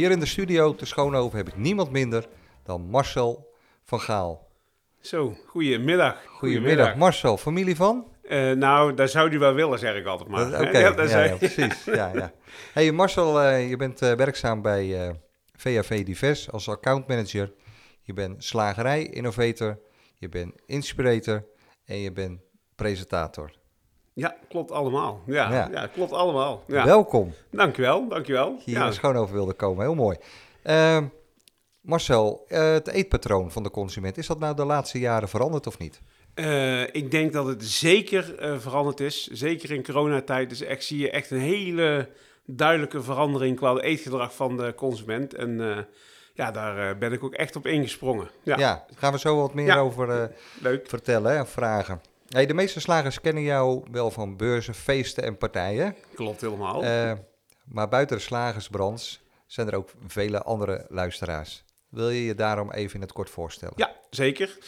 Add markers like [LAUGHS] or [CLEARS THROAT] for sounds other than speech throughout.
Hier in de studio te Schoonhoven heb ik niemand minder dan Marcel van Gaal. Zo, goedemiddag. Goedemiddag Marcel, familie van? Uh, nou, daar zou u wel willen, zeg ik altijd maar. Oké, okay. ja, ja, ja, precies. [LAUGHS] ja, ja. Hey Marcel, uh, je bent uh, werkzaam bij VAV Divers als accountmanager. Je bent slagerij-innovator, je bent inspirator en je bent presentator. Ja, klopt allemaal. Ja, ja. ja klopt allemaal. Ja. Welkom. Dankjewel, dankjewel. Hier ja. schoon over wilde komen, heel mooi. Uh, Marcel, uh, het eetpatroon van de consument, is dat nou de laatste jaren veranderd of niet? Uh, ik denk dat het zeker veranderd is. Zeker in coronatijd. Dus echt, zie je echt een hele duidelijke verandering qua eetgedrag van de consument. En ja, daar ben ik ook echt op ingesprongen. Ja, ja gaan we zo wat meer over vertellen en vragen. Hey, de meeste slagers kennen jou wel van beurzen, feesten en partijen. Klopt helemaal. Uh, maar buiten de slagersbranche zijn er ook vele andere luisteraars. Wil je je daarom even in het kort voorstellen? Ja, zeker.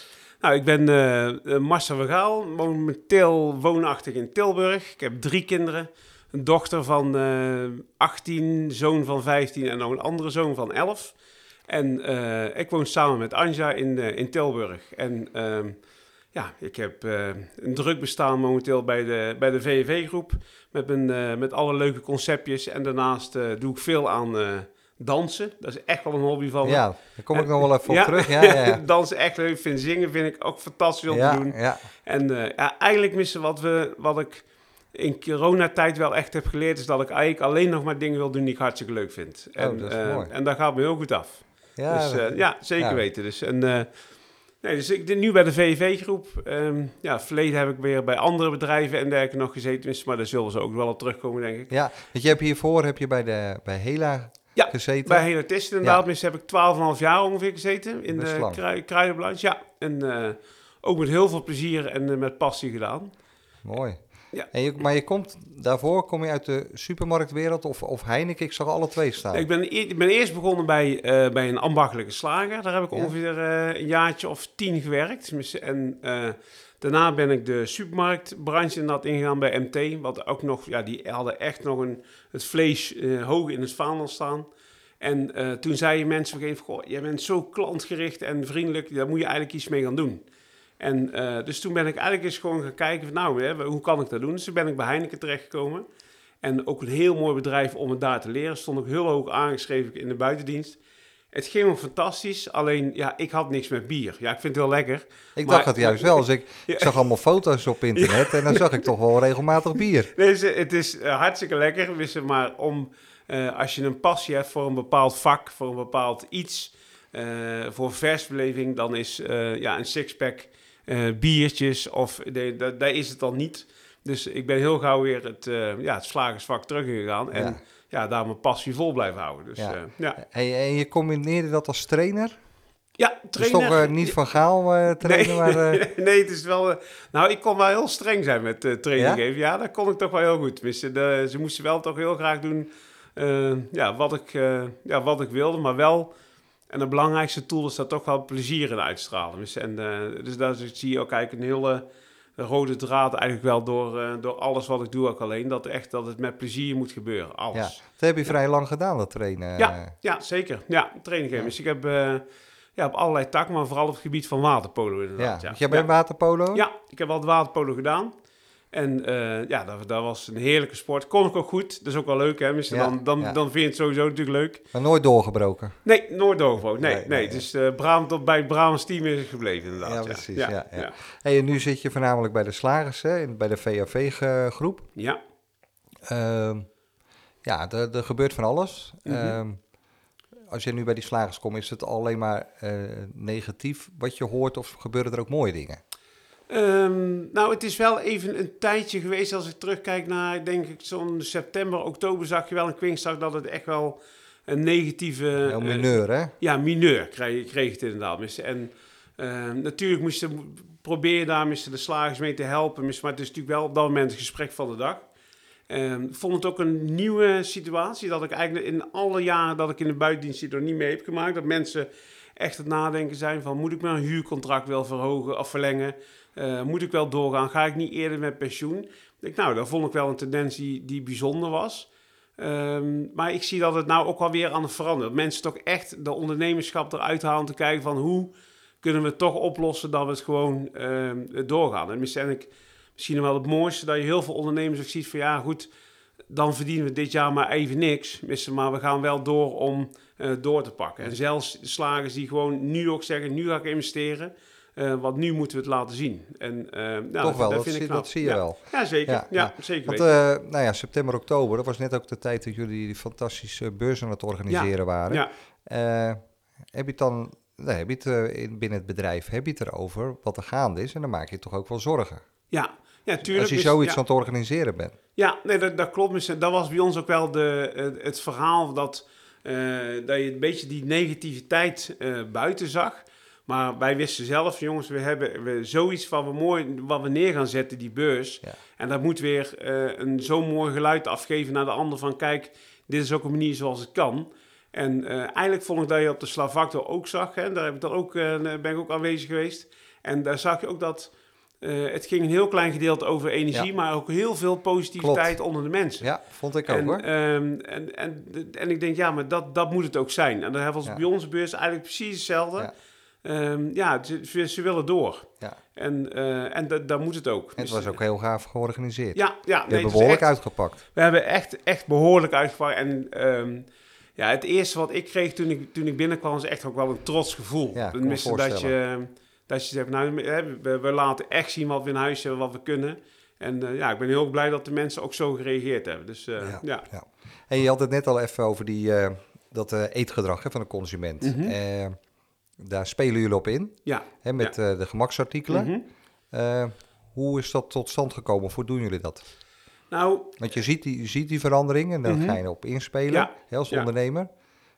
Nou, ik ben uh, Marcel Vergaal, momenteel woonachtig in Tilburg. Ik heb drie kinderen. Een dochter van uh, 18, zoon van 15 en nog een andere zoon van 11. En uh, ik woon samen met Anja in, in Tilburg. En ehm, ja, ik heb uh, een druk bestaan momenteel bij de, bij de VV-groep. Met, uh, met alle leuke conceptjes. En daarnaast uh, doe ik veel aan dansen. Dat is echt wel een hobby van me. Ja, daar kom ik nog wel even op terug. Ja, ja, ja. [LAUGHS] dansen echt leuk. vind zingen vind ik ook fantastisch om te doen. Ja. En ja, eigenlijk missen wat, we, wat ik in coronatijd wel echt heb geleerd... is dat ik eigenlijk alleen nog maar dingen wil doen die ik hartstikke leuk vind. Oh, en, dat is mooi. en daar gaat me heel goed af. Ja, dus, ja zeker weten. Dus, en, Nee, dus ik nu bij de VV-groep. Um, ehm, ja, verleden heb ik weer bij andere bedrijven en dergelijke nog gezeten. Maar daar zullen ze ook wel op terugkomen, denk ik. Ja, want je hebt hiervoor heb je bij, de, bij Hela ja, gezeten. bij Hela Test inderdaad. Ja. heb ik 12,5 jaar ongeveer gezeten in Best de kruidenbalans. Ja, en uh, ook met heel veel plezier en uh, met passie gedaan. Mooi. Ja. En je, maar je komt daarvoor, kom je uit de supermarktwereld of, of Heineken? Ik zag alle twee staan. Ik ben, ik ben eerst begonnen bij, uh, bij een ambachtelijke slager. Daar heb ik ja. ongeveer uh, een jaartje of tien gewerkt. En uh, daarna ben ik de supermarktbranche inderdaad ingegaan bij MT. Wat ook nog, ja, die hadden echt nog een, het vlees hoog in het vaandel staan. En toen zeiden mensen op een gegeven moment, jij bent zo klantgericht en vriendelijk, daar moet je eigenlijk iets mee gaan doen. En uh, dus toen ben ik eigenlijk eens gewoon gaan kijken van nou, hè, hoe kan ik dat doen? Dus toen ben ik bij Heineken terechtgekomen. En ook een heel mooi bedrijf om het daar te leren. Stond ook heel hoog aangeschreven in de buitendienst. Het ging me fantastisch, alleen ja, ik had niks met bier. Ja, ik vind het heel lekker. Ik dacht het juist wel. Dus [LAUGHS] ik, zag allemaal foto's op internet ja. en dan zag ik toch wel regelmatig bier. [LAUGHS] Nee, het is uh, hartstikke lekker. Maar om, uh, als je een passie hebt voor een bepaald vak, voor een bepaald iets, uh, voor versbeleving, dan is ja, een sixpack uh, biertjes of de, daar is het dan niet. Dus ik ben heel gauw weer het, uh, ja, het slagersvak teruggegaan en ja. ja. daar mijn passie vol blijven houden. Dus, ja. Uh, ja. En, en, je combineerde dat als trainer? Ja, trainer. Dus toch niet van Gaal trainen, nee, maar... [LAUGHS] nee, het is wel... nou, ik kon wel heel streng zijn met training geven. Ja, dat kon ik toch wel heel goed. Tenminste, de, ze moesten wel toch heel graag doen ja, wat, ik, ja, wat ik wilde, maar wel en de belangrijkste tool is dat toch wel plezier in uitstralen. Dus, en, uh, dus daar zie je ook eigenlijk een hele rode draad eigenlijk wel door, uh, door alles wat ik doe ook alleen. Dat, echt, dat het met plezier moet gebeuren, alles. Ja, dat heb je vrij lang gedaan, dat trainen. Ja, ja zeker. Ja, training geven. Dus ik heb... Uh, ja, op allerlei takken, maar vooral op het gebied van waterpolo inderdaad. Ja, ja. jij bent waterpolo? Ja, ik heb wat waterpolo gedaan. En uh, ja, dat, dat, was een heerlijke sport. Kon ik ook goed. Dat is ook wel leuk, hè? Ja, dan, dan, ja. dan vind je het sowieso natuurlijk leuk. Maar nooit doorgebroken? Nee, nooit doorgebroken. Nee, nee. nee. Dus uh, Braam, tot bij het Brabants team is het gebleven, inderdaad. Ja, precies. Ja. Hey, en nu zit je voornamelijk bij de slagers, hè? Bij de VAV-groep. Ja. Uh, ja, er, er, gebeurt van alles. Mm -hmm. als je nu bij die slagers komt, is het alleen maar uh, negatief wat je hoort of gebeuren er ook mooie dingen? Ehm, nou, het is wel even een tijdje geweest als ik terugkijk naar, denk ik, zo'n september, oktober zag je wel een kwinkslag dat het echt wel een negatieve... Heel eh, mineur, hè? ja, mineur kreeg, kreeg het inderdaad. En ehm, natuurlijk moesten probeer je daar de slagers mee te helpen. Maar het is natuurlijk wel op dat moment het gesprek van de dag. Ik vond het ook een nieuwe situatie. Dat ik eigenlijk in alle jaren dat ik in de buitendienst zit er niet mee heb gemaakt. Dat mensen echt het nadenken zijn van moet ik mijn huurcontract wel verhogen of verlengen? Eh, moet ik wel doorgaan? Ga ik niet eerder met pensioen? Ik nou, dat vond ik wel een tendens die, die bijzonder was. Ehm, maar ik zie dat het nou ook wel weer aan het veranderen. Mensen toch echt de ondernemerschap eruit halen te kijken van hoe kunnen we het toch oplossen dat we het gewoon uh, doorgaan. En misschien, ik, misschien wel het mooiste dat je heel veel ondernemers ook ziet van ja goed, dan verdienen we dit jaar maar even niks. Maar we gaan wel door om uh, door te pakken. En zelfs slagers die gewoon nu ook zeggen, nu ga ik investeren. Uh, want nu moeten we het laten zien. En, uh, nou, Toch wel, dat, zie, dat, zie, je ja. wel. Ja, zeker. Ja, ja. zeker want, uh, nou ja, september, oktober, dat was net ook de tijd dat jullie die fantastische beurs aan het organiseren waren. Heb je het dan, nou, heb je het in, binnen het bedrijf, heb je het erover wat er gaande is? En dan maak je toch ook wel zorgen. Ja, ja, tuurlijk. Als je dus, zoiets aan het organiseren bent. Ja, nee, dat, dat klopt. Dus, Dat was bij ons ook wel de, het, verhaal dat, dat je een beetje die negativiteit buiten zag. Maar wij wisten zelf, jongens, we hebben we, zoiets van we mooi, wat we neer gaan zetten, die beurs. Ja. En dat moet weer uh, een zo'n mooi geluid afgeven naar de ander van kijk, dit is ook een manier zoals het kan. En eigenlijk vond ik dat je op de Slavacto ook zag, hè, daar heb ik dan ook, ben ik ook aanwezig geweest. En daar zag je ook dat uh, het ging een heel klein gedeelte over energie, ja. maar ook heel veel positiviteit Klopt. onder de mensen. Ja, vond ik ook en, hoor. Um, en, en, en ik denk, ja, maar dat, dat moet het ook zijn. En dan hebben we ja. bij onze beurs eigenlijk precies hetzelfde. Ja, um, ja ze, ze, willen door. Ja. En, uh, en dat, dat moet het ook. En het was ook heel gaaf georganiseerd. Ja, ja. We nee, hebben behoorlijk echt, uitgepakt. We hebben echt, echt behoorlijk uitgepakt. En um, ja, het eerste wat ik kreeg toen ik, toen ik binnenkwam, was echt ook wel een trots gevoel. Ja, Tenminste, dat je... Dat je zegt, nou, we, we, laten echt zien wat we in huis hebben, wat we kunnen. En uh, ja, ik ben heel blij dat de mensen ook zo gereageerd hebben. Dus uh, ja. ja. ja. En je had het net al even over die, dat eetgedrag hè, van de consument. Mm -hmm. Daar spelen jullie op in, ja. hè, met ja. de gemaksartikelen. Mm -hmm. hoe is dat tot stand gekomen? Of hoe doen jullie dat? Nou, Want je ziet die, je ziet die verandering en dan Mhm. ga je op inspelen Ja. hè, als ondernemer.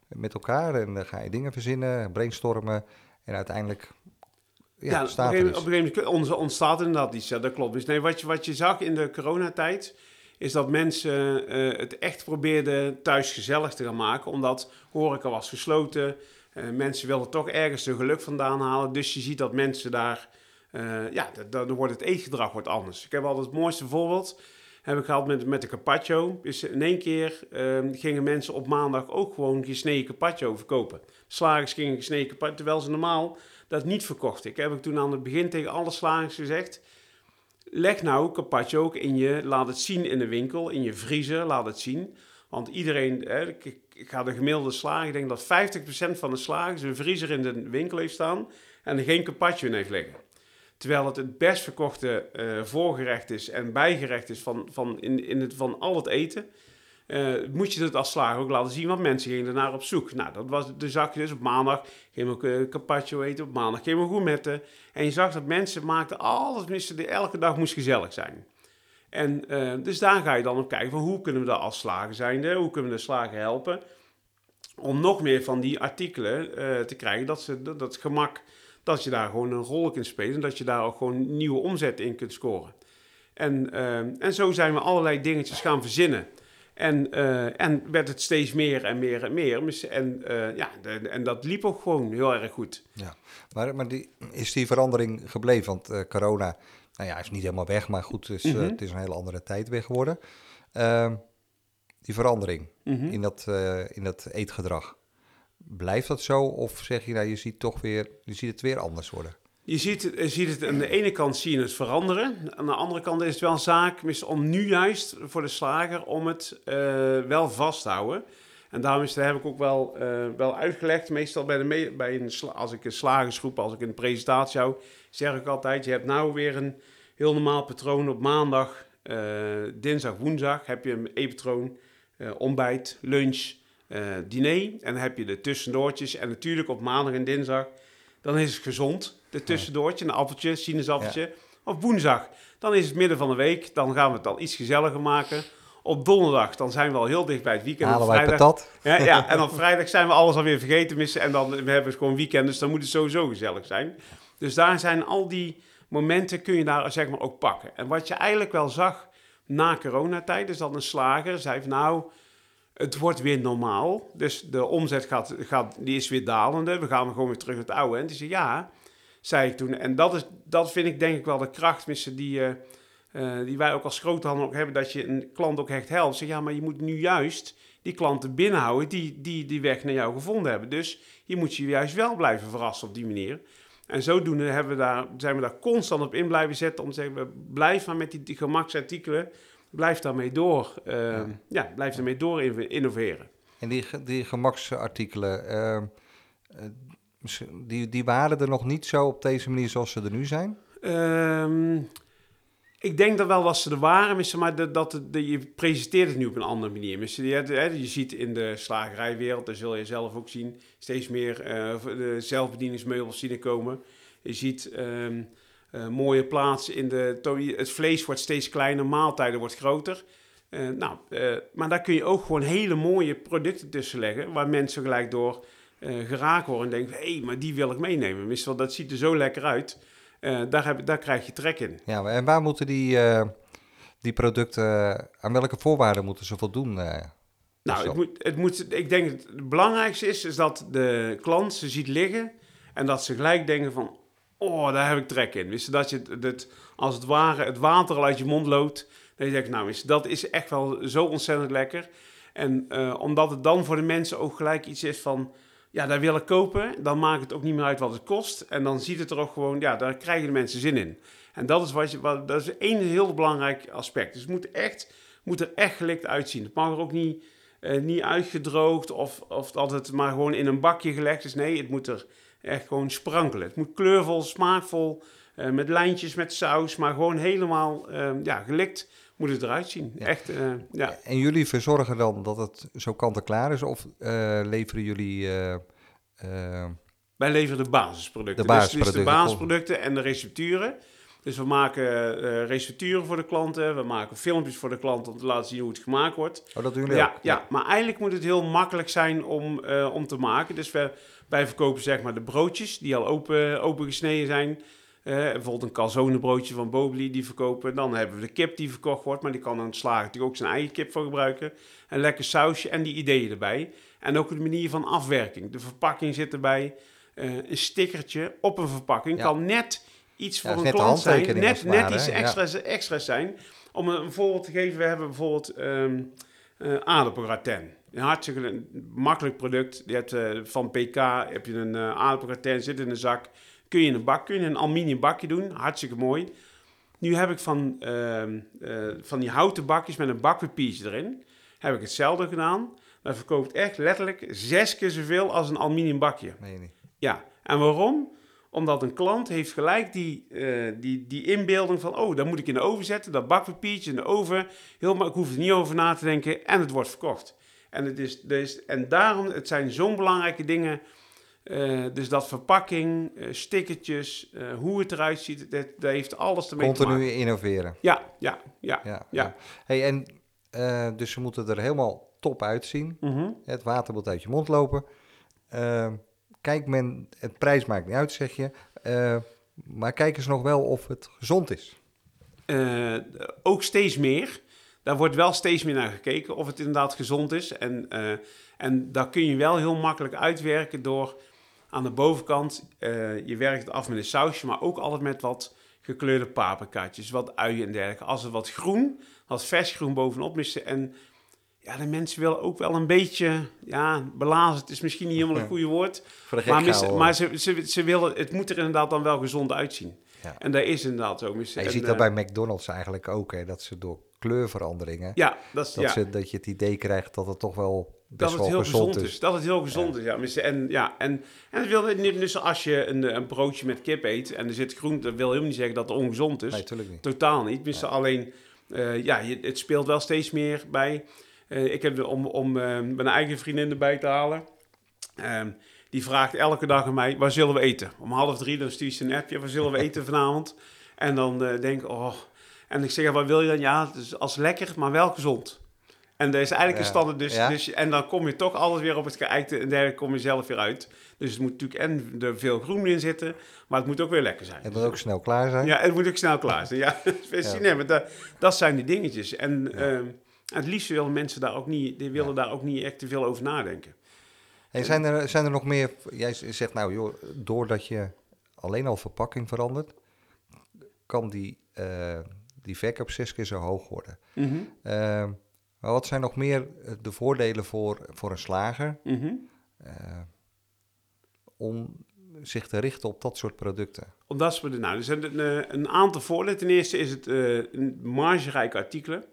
Met elkaar en dan ga je dingen verzinnen, brainstormen. En uiteindelijk ja, Ja, op, een er op dus. een gegeven moment ontstaat inderdaad iets. Ja, dat klopt. Dus nee, wat je, wat je zag in de coronatijd, is dat mensen eh, het echt probeerden thuis gezellig te gaan maken. Omdat horeca was gesloten. Eh, mensen wilden toch ergens hun geluk vandaan halen. Dus je ziet dat mensen daar... eh, ja, da- dan wordt het eetgedrag wordt anders. Ik heb altijd het mooiste voorbeeld heb ik gehad met, met de carpaccio. In één keer eh, gingen mensen op maandag ook gewoon gesneden carpaccio verkopen. Slagers gingen gesneden carpaccio, terwijl ze normaal dat niet verkochten. Ik heb ik toen aan het begin tegen alle slagers gezegd... leg nou carpaccio ook in je... laat het zien in de winkel, in je vriezer, laat het zien. Want iedereen... ik ga de gemiddelde slager... ik denk dat 50% van de slagers een vriezer in de winkel heeft staan... en er geen carpaccio in heeft liggen. Terwijl het het best verkochte eh, voorgerecht is en bijgerecht is van, van, in, in het, van al het eten. eh, moet je het als slager ook laten zien, want mensen gingen ernaar op zoek. Nou, dat was de zakje dus. Op maandag gingen we carpaccio eten, op maandag gingen we gourmetten. En je zag dat mensen maakten alles, elke dag moest gezellig zijn. En eh, dus daar ga je dan op kijken van hoe kunnen we dat als slager zijn, hoe kunnen we de slager helpen om nog meer van die artikelen eh, te krijgen, dat, ze, dat, gemak, dat je daar gewoon een rol kunt spelen en dat je daar ook gewoon nieuwe omzet in kunt scoren. En, eh, en zo zijn we allerlei dingetjes gaan verzinnen. En, en werd het steeds meer en meer en meer. En, ja, de- en dat liep ook gewoon heel erg goed. Ja. Maar, maar die, is die verandering gebleven? Want corona nou ja, is niet helemaal weg, maar goed, het is, eh, Mhm. het is een hele andere tijd weer geworden. Ehm, die verandering Mhm. in, dat, eh, in dat eetgedrag, blijft dat zo? Of zeg je, nou, je ziet toch weer, je ziet het weer anders worden? Je ziet, het- je ziet het aan de ene kant zie je het veranderen. Aan de andere kant is het wel een zaak om nu juist voor de slager om het eh, wel vast te houden. En daarom is, dat heb ik ook wel, eh, wel uitgelegd. Meestal bij de me- bij een, als ik een slagersgroep, als ik een presentatie hou, zeg ik altijd: je hebt nou weer een heel normaal patroon op maandag, eh, dinsdag, woensdag heb je een e-patroon, eh, ontbijt, lunch, diner. En dan heb je de tussendoortjes. En natuurlijk op maandag en dinsdag dan is het gezond, de tussendoortje, een appeltje, sinaasappeltje. Of woensdag, dan is het midden van de week. Dan gaan we het al iets gezelliger maken. Op donderdag, dan zijn we al heel dicht bij het weekend. Halen wij vrijdag, patat? ja, ja, en op [LAUGHS] vrijdag zijn we alles alweer vergeten missen. En dan we hebben we gewoon weekend, dus dan moet het sowieso gezellig zijn. Dus daar zijn al die momenten, kun je daar zeg maar ook pakken. En wat je eigenlijk wel zag na coronatijd, is dat een slager zei van nou, het wordt weer normaal. Dus de omzet gaat, gaat, die is weer dalende. We gaan gewoon weer terug naar het oude. En die zei ja, zei ik toen. En dat, is, dat vind ik denk ik wel de kracht missen die, eh, eh, die wij ook als groothandel ook hebben. Dat je een klant ook echt helpt. Zeg ja, maar je moet nu juist die klanten binnenhouden die, die die weg naar jou gevonden hebben. Dus je moet je juist wel blijven verrassen op die manier. En zodoende hebben we daar, zijn we daar constant op in blijven zetten om te zeggen, we blijven maar met die, die gemaksartikelen, blijf daarmee door, eh, ja. Ja. blijf daarmee door in- innoveren. En die, die gemaksartikelen, misschien- die, die waren er nog niet zo op deze manier zoals ze er nu zijn? Ehm, ik denk dat wel dat ze er waren, maar dat, dat de, je presenteert het nu op een andere manier. Je, je ziet in de slagerijwereld, dat zul je zelf ook zien, steeds meer eh, zelfbedieningsmeubels zien komen. Je ziet ehm, eh, mooie plaatsen in de... Het vlees wordt steeds kleiner, maaltijden wordt groter. Eh, nou, maar daar kun je ook gewoon hele mooie producten tussen leggen, waar mensen gelijk door geraakt worden en denken, hé, hey, maar die wil ik meenemen. Dat ziet er zo lekker uit. Eh, daar, heb, daar krijg je trek in. Ja, en waar moeten die, eh, die producten, aan welke voorwaarden moeten ze voldoen? eh? Nou, het moet, het moet, ik denk het, het belangrijkste is, is dat de klant ze ziet liggen en dat ze gelijk denken van, oh, daar heb ik trek in. Wist je, dat je het, als het ware het water al uit je mond loopt, dan je denkt, nou, wist je, dat is echt wel zo ontzettend lekker. En eh, omdat het dan voor de mensen ook gelijk iets is van, ja, daar wil ik kopen, dan maakt het ook niet meer uit wat het kost. En dan ziet het er ook gewoon, ja, daar krijgen de mensen zin in. En dat is, wat je, wat, dat is één heel belangrijk aspect. Dus het moet, echt, moet er echt gelikt uitzien. Het mag er ook niet, eh, niet uitgedroogd of, of dat het maar gewoon in een bakje gelegd is. Nee, het moet er echt gewoon sprankelen. Het moet kleurvol, smaakvol, eh, met lijntjes, met saus, maar gewoon helemaal eh, ja, gelikt moet het eruit zien. Ja. Echt, eh, ja. En jullie verzorgen dan dat het zo kant-en-klaar is? Of eh, leveren jullie... eh, Wij leveren de basisproducten. De Dus- Dus, de basisproducten. basisproducten en de recepturen. Dus we maken recepturen voor de klanten. We maken filmpjes voor de klanten om te laten zien hoe het gemaakt wordt. oh, dat doen jullie Ja, ook? ja, maar eigenlijk moet het heel makkelijk zijn om, om te maken. Dus we, wij verkopen zeg maar de broodjes die al open, open gesneden zijn. Eh, bijvoorbeeld een calzone broodje van Bobli die verkopen. Dan hebben we de kip die verkocht wordt, maar die kan een slager natuurlijk ook zijn eigen kip voor gebruiken. Een lekker sausje en die ideeën erbij. En ook de manier van afwerking. De verpakking zit erbij. Eh, een stickertje op een verpakking Ja. kan net iets Ja, voor een net klant zijn. Net, net iets? Ja. extra's, zijn. Om een, voorbeeld te geven, we hebben bijvoorbeeld aardappelgratin. Een hartstikke makkelijk product. Je hebt, eh, van PK heb je een aardappelgratin, zit in een zak. Kun je in een bak, kun je een aluminium bakje doen. Hartstikke mooi. Nu heb ik van, ehm, eh, van die houten bakjes met een bakpapiertje erin. Heb ik hetzelfde gedaan. Dat verkoopt echt letterlijk zes keer zoveel als een aluminium bakje. Nee. Ja, en waarom? Omdat een klant heeft gelijk die, eh, die, die inbeelding van... oh, dan moet ik in de oven zetten, dat bakpapiertje in de oven. Heel, maar ik hoef er niet over na te denken en het wordt verkocht. En, het is, dus, en daarom, het zijn zo'n belangrijke dingen... eh, dus dat verpakking, eh, stickertjes, eh, hoe het eruit ziet... Dat, dat heeft alles ermee te Continu maken. innoveren. Ja, ja, ja. Ja, Ja. Hey, en dus ze moeten er helemaal top uitzien. Mhm. Het water moet uit je mond lopen. Kijk men, het prijs maakt niet uit, zeg je. Maar kijken ze nog wel of het gezond is. Ook steeds meer. Daar wordt wel steeds meer naar gekeken of het inderdaad gezond is. En, en daar kun je wel heel makkelijk uitwerken door aan de bovenkant, eh, je werkt het af met een sausje, maar ook altijd met wat gekleurde paprikaatjes, wat uien en dergelijke. Als het wat groen, wat vers groen bovenop missen. En ja, de mensen willen ook wel een beetje, ja, belazerd is misschien niet helemaal het goede woord. Voor de gek Maar, maar ze, ze, ze willen, het moet er inderdaad dan wel gezond uitzien. Ja. En dat is inderdaad zo. mis- Ja, je en, ziet dat eh, bij McDonald's eigenlijk ook, hè, dat ze door kleurveranderingen, Ja, dat, is, dat, ja, ze, dat je het idee krijgt dat het toch wel dat het heel gezond, gezond is. Dat het heel gezond is, ja. En, ja, en, en het wil niet, dus als je een, een broodje met kip eet en er zit groente, dat wil helemaal niet zeggen dat het ongezond is. Nee, natuurlijk niet. Totaal niet. Alleen, eh, ja, je, het speelt wel steeds meer bij. Eh, ik heb, om, om eh, mijn eigen vriendin erbij te halen, ehm, die vraagt elke dag aan mij, waar zullen we eten? Om half drie, dan stuurt ze een appje, waar zullen we [LAUGHS] eten vanavond? En dan denk ik, oh... En ik zeg, wat wil je dan? Ja, dus als lekker, maar wel gezond. En dat is eigenlijk een standaard. Dus, Ja. dus, en dan kom je toch alles weer op het geëikte en daar kom je zelf weer uit. Dus het moet natuurlijk en er veel groen in zitten, maar het moet ook weer lekker zijn. Het moet ook snel klaar zijn. Ja, het moet ook snel klaar zijn. Ja, ja. [LAUGHS] Nee, maar dat, dat zijn die dingetjes. En ehm, het liefst willen mensen daar ook niet, die willen daar ook niet echt te veel over nadenken. Hey, zijn, er, zijn er nog meer... Jij zegt nou, joh, doordat je alleen al verpakking verandert... kan die, eh, die verkoop zes keer zo hoog worden. Ehm, maar wat zijn nog meer eh, de voordelen voor, voor een slager... mhm. eh, om zich te richten op dat soort producten? Omdat we nou, er zijn een, eh, een aantal voordelen. Ten eerste is het een margerijke artikelen.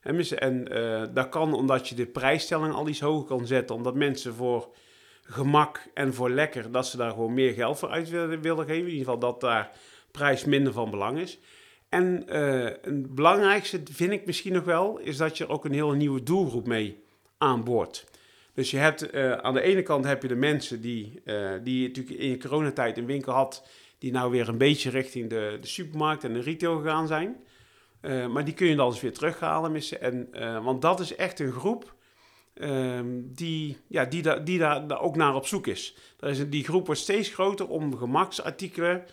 En eh, dat kan omdat je de prijsstelling al iets hoger kan zetten. Omdat mensen voor gemak en voor lekker, dat ze daar gewoon meer geld voor uit willen, willen geven. In ieder geval dat daar prijs minder van belang is. En eh het belangrijkste vind ik misschien nog wel, is dat je ook een hele nieuwe doelgroep mee aanboort. Dus je hebt eh, aan de ene kant heb je de mensen die, eh, die natuurlijk in je coronatijd een winkel had, die nou weer een beetje richting de, de supermarkt en de retail gegaan zijn. Eh, maar die kun je dan eens weer terughalen. missen. En, eh, want dat is echt een groep ehm, die, ja, die, daar die daar, ook naar op zoek is. Dat is die groep wordt steeds groter om gemaksartikelen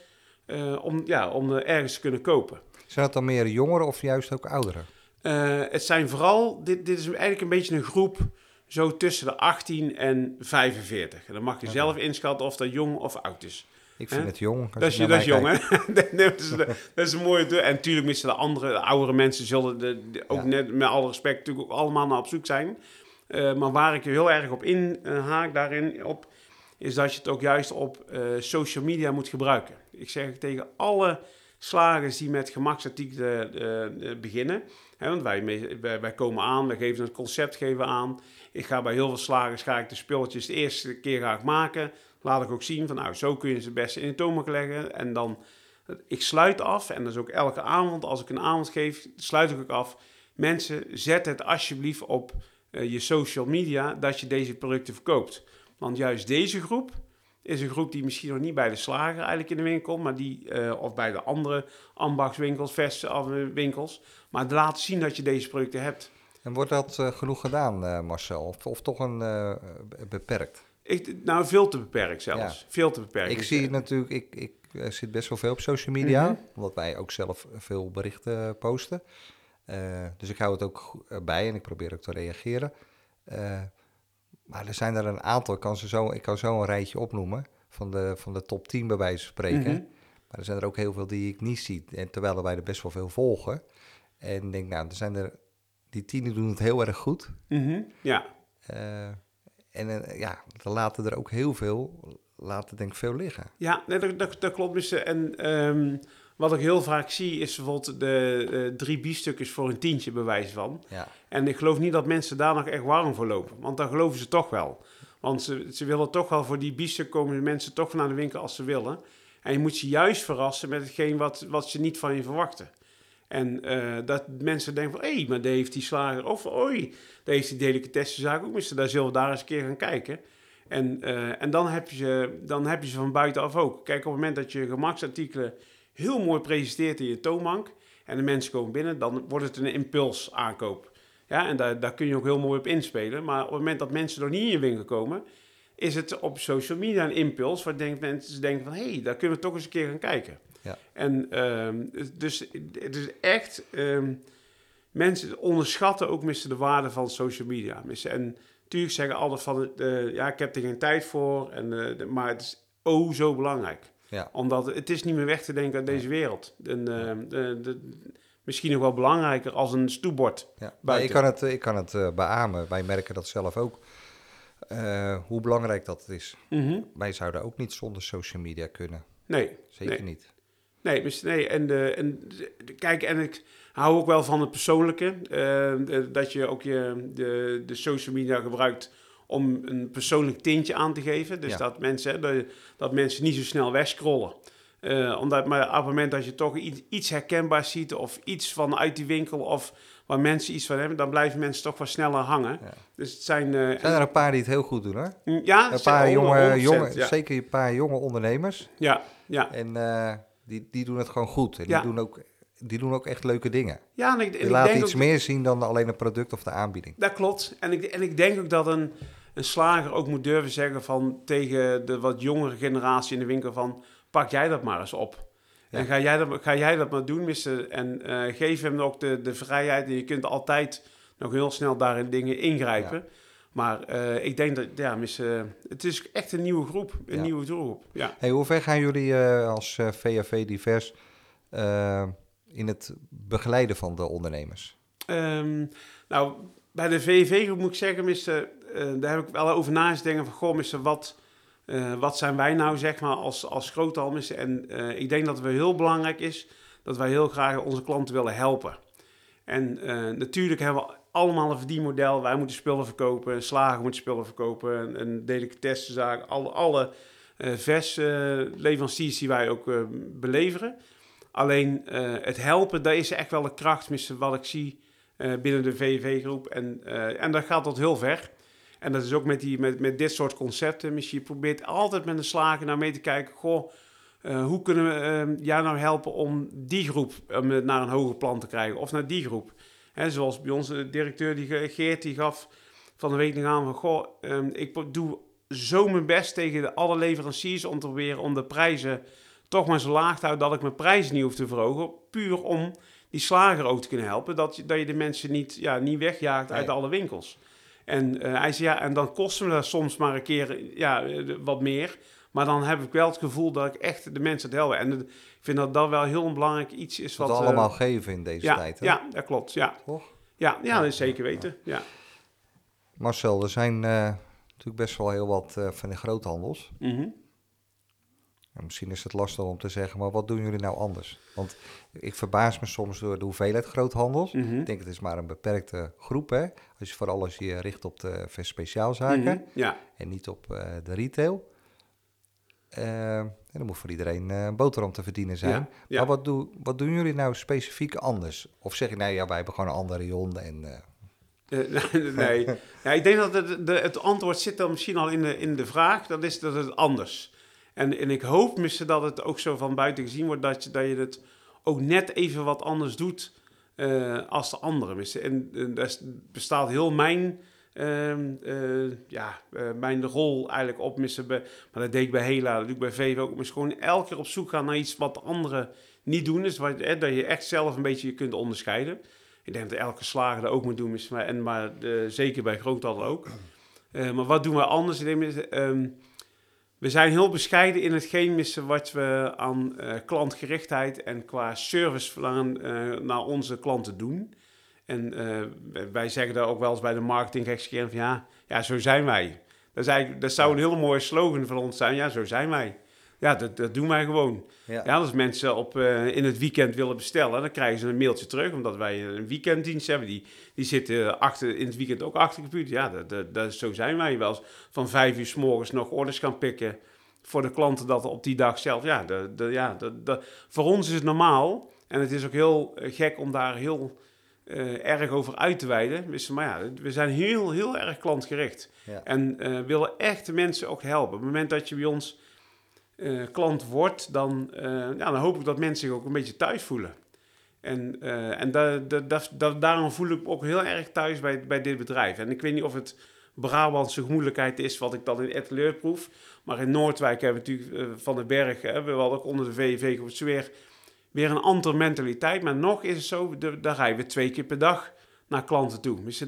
eh, om, ja, om eh, ergens te kunnen kopen. Zijn dat dan meer jongeren of juist ook ouderen? Eh, het zijn vooral, dit, dit is eigenlijk een beetje een groep zo tussen de 18 en 45. En dan mag je zelf inschatten of dat jong of oud is. Ik vind het jong. Dat is, dat is jong, hè? [LAUGHS] Dat, is, dat is een mooie... En natuurlijk missen de andere, de oudere mensen zullen de, de- ook Ja. net, met alle respect, natuurlijk ook allemaal naar op zoek zijn. Maar waar ik je heel erg op inhaak daarin, op, is dat je het ook juist op eh, social media moet gebruiken. Ik zeg tegen alle slagers die met gemaksartikelen eh, eh, beginnen. Hè, want wij, wij, komen aan, wij geven het concept geven aan. Ik ga bij heel veel slagers ga ik de spulletjes de eerste keer ga ik maken. Laat ik ook zien van nou, zo kun je ze het beste in de toonbank leggen. En dan, ik sluit af, en dat is ook elke avond, als ik een avond geef, sluit ik ook af. Mensen, zet het alsjeblieft op je social media dat je deze producten verkoopt. Want juist deze groep is een groep die misschien nog niet bij de slager eigenlijk in de winkel komt, maar die, eh, of bij de andere ambachtswinkels, verswinkels, maar laat zien dat je deze producten hebt. En wordt dat eh, genoeg gedaan, eh, Marcel? Of, of toch een beperkt? Ik, nou, veel te beperkt zelfs. Veel te beperkt. Ik Dus, zie natuurlijk, ik, ik zit best wel veel op social media, Mhm. omdat wij ook zelf veel berichten posten. Dus ik hou het ook bij en ik probeer ook te reageren. Maar er zijn er een aantal, ik kan, ze zo, ik kan zo een rijtje opnoemen van de, van de top 10 bij wijze van spreken. Mhm. Maar er zijn er ook heel veel die ik niet zie, en terwijl wij er best wel veel volgen. En ik denk, nou, er zijn er, die tien doen het heel erg goed. mhm, Ja, Eh, en eh, ja, er laten er ook heel veel, laten denk ik veel liggen. Ja, nee, dat, dat, dat klopt. Dus, eh, en ehm, wat ik heel vaak zie is bijvoorbeeld de eh, drie biefstukjes voor een tientje bewijs van. Ja. En ik geloof niet dat mensen daar nog echt warm voor lopen. Want dan geloven ze toch wel. Want ze, ze willen toch wel voor die biefstuk komen de mensen toch naar de winkel als ze willen. En je moet ze juist verrassen met hetgeen wat, wat ze niet van je verwachten. En eh, dat mensen denken van, hé, hey, maar daar heeft die slager... Of, oei, daar heeft die delicatessenzaak ook. Dus daar zullen we daar eens een keer gaan kijken. En, eh, en dan, heb je ze, dan heb je ze van buitenaf ook. Kijk, op het moment dat je gemaksartikelen heel mooi presenteert in je toonbank... en de mensen komen binnen, dan wordt het een impuls aankoop. Ja, en daar, daar kun je ook heel mooi op inspelen. Maar op het moment dat mensen nog niet in je winkel komen... is het op social media een impuls... waar denk, mensen denken van... hé, hey, daar kunnen we toch eens een keer gaan kijken. Ja. En ehm, dus het is echt... ehm, mensen onderschatten ook missen de waarde van social media. Missen. En natuurlijk zeggen altijd van... eh, ja, ik heb er geen tijd voor. En, eh, maar het is oh zo belangrijk. Ja. Omdat het is niet meer weg te denken uit deze wereld. En, ehm, de, de, misschien nog wel belangrijker als een stoepbord. Ja, maar ik kan het, ik kan het eh, beamen. Wij merken dat zelf ook. eh, hoe belangrijk dat is. Mhm. Wij zouden ook niet zonder social media kunnen. Nee, Zeker Nee. niet. Nee, dus, nee en, de, en de- kijk, en ik hou ook wel van het persoonlijke. eh, de- dat je ook je, de, de social media gebruikt om een persoonlijk tintje aan te geven. Dus Ja. dat, mensen, dat, dat mensen niet zo snel wegscrollen. Eh, omdat, maar op het moment dat je toch iets, iets herkenbaars ziet of iets vanuit die winkel of waar mensen iets van hebben, dan blijven mensen toch wat sneller hangen. Ja. Dus het zijn... Er zijn er een paar die het heel goed doen hoor. ja, Een paar 100%, jonge, jonge, ja. zeker een paar jonge ondernemers. Ja, ja. En eh, die, die doen het gewoon goed. En die, doen ook, die doen ook echt leuke dingen. ja en ik, en Die ik laten denk iets ook, meer zien dan alleen een product of de aanbieding. Dat klopt. En ik, en ik denk ook dat een, een slager ook moet durven zeggen van tegen de wat jongere generatie in de winkel van pak jij dat maar eens op. Ja. En ga jij, dat, ga jij dat maar doen, mister. En eh, geef hem ook de, de vrijheid. En je kunt altijd nog heel snel daarin dingen ingrijpen. Maar eh, ik denk dat, ja, mister, het is echt een nieuwe groep. Een Ja. nieuwe doelgroep. Ja. Hey, hoe ver gaan jullie eh, als VAV Divers in het begeleiden van de ondernemers? Ehm, nou, bij de VV moet ik zeggen, mister, eh, daar heb ik wel over na eens denken van, goh, mister, wat, eh, wat zijn wij nou, zeg maar, als, als groothandel? En eh, ik denk dat het heel belangrijk is dat wij heel graag onze klanten willen helpen. En natuurlijk hebben we allemaal een verdienmodel. Wij moeten spullen verkopen, een slager moet spullen verkopen, een, een delicatessenzaak, alle, alle eh VES-leveranciers die wij ook beleveren. Alleen eh, het helpen, daar is echt wel een kracht, wat ik zie eh, binnen de VV-groep. En, eh, en dat gaat tot heel ver. En dat is ook met, die, met, met dit soort concepten. Misschien je probeert altijd met een slager naar mee te kijken. Goh, hoe kunnen we eh, jou nou helpen om die groep naar een hoger plan te krijgen? Of naar die groep? Hè, zoals bij ons de directeur, die, ge- Geert, die gaf van de week nog aan van... Goh, ehm, ik doe zo mijn best tegen de, alle leveranciers om te proberen om de prijzen toch maar zo laag te houden... dat ik mijn prijzen niet hoef te verhogen. Puur om die slager ook te kunnen helpen. Dat, je- dat je de mensen niet, ja, niet wegjaagt uit Nee. alle winkels. En eh, hij zei, ja, en dan kosten we dat soms maar een keer ja, eh, wat meer. Maar dan heb ik wel het gevoel dat ik echt de mensen het helpen. En ik vind dat dat wel heel belangrijk iets is. Wat, we eh, allemaal geven in deze ja, tijd. Hè? ja, dat klopt. Ja, Toch? ja, ja dat is zeker weten. Ja. Marcel, er zijn natuurlijk best wel heel wat van de groothandels. Mhm. En misschien is het lastig om te zeggen, maar wat doen jullie nou anders? Want ik verbaas me soms door de hoeveelheid groothandels. Mhm. Ik denk het is maar een beperkte groep, hè? Als je vooral als je richt op de speciaalzaken Mhm. Ja, en niet op eh, de retail. Eh, en dan moet voor iedereen eh, een boterham te verdienen zijn. Ja, ja. Maar wat, doe, wat doen jullie nou specifiek anders? Of zeg je, nou ja, wij hebben gewoon een andere ronde en... [LAUGHS] nee. [LAUGHS] Ja, ik denk dat het, de, het antwoord zit dan misschien al in de, in de vraag. Dat is dat het anders. En, en ik hoop misschien dat het ook zo van buiten gezien wordt dat je, dat je het ook net even wat anders doet eh, als de anderen. Missen. En, en daar bestaat heel mijn, ehm, eh, ja, eh, mijn rol eigenlijk op. Missen. Maar dat deed ik bij Hela, dat doe ik bij VV ook. Maar gewoon elke keer op zoek gaan naar iets wat de anderen niet doen. Dus wat, eh, dat je echt zelf een beetje kunt onderscheiden. Ik denk dat elke slager dat ook moet doen, maar, en maar zeker bij groothandel ook. Maar wat doen we anders? Ik denk, ehm, we zijn heel bescheiden in hetgeen missen wat we aan eh, klantgerichtheid en qua service verlangen eh, naar onze klanten doen. En eh, wij zeggen daar ook wel eens bij de marketing van ja, ja, zo zijn wij. Dat, is eigenlijk, dat zou een hele mooie slogan van ons zijn. Ja, zo zijn wij. Ja, dat, dat doen wij gewoon. ja. Ja, als mensen op, eh, in het weekend willen bestellen, dan krijgen ze een mailtje terug. Omdat wij een weekenddienst hebben. Die, die zitten achter, in het weekend ook achter de computer. Ja, dat, dat, dat, zo zijn wij wel eens. Van vijf uur s morgens nog orders gaan pikken voor de klanten dat op die dag zelf. Ja, dat, dat, ja dat, dat, voor ons is het normaal. En het is ook heel eh, gek om daar heel eh, erg over uit te wijden. Maar ja, we zijn heel, heel erg klantgericht. Ja. En willen echt de mensen ook helpen. Op het moment dat je bij ons eh, klant wordt, dan, eh, ja, dan hoop ik dat mensen zich ook een beetje thuis voelen. En, eh, en da, da, da, da- daarom voel ik me ook heel erg thuis bij, bij dit bedrijf. En ik weet niet of het Brabantse gemoedelijkheid is wat ik dan in Etteleur proef. Maar in Noordwijk hebben we natuurlijk Van den Berg, hè, we hadden ook onder de VV groep weer, weer een andere mentaliteit. Maar nog is het zo, de, daar rijden we twee keer per dag naar klanten toe. Dus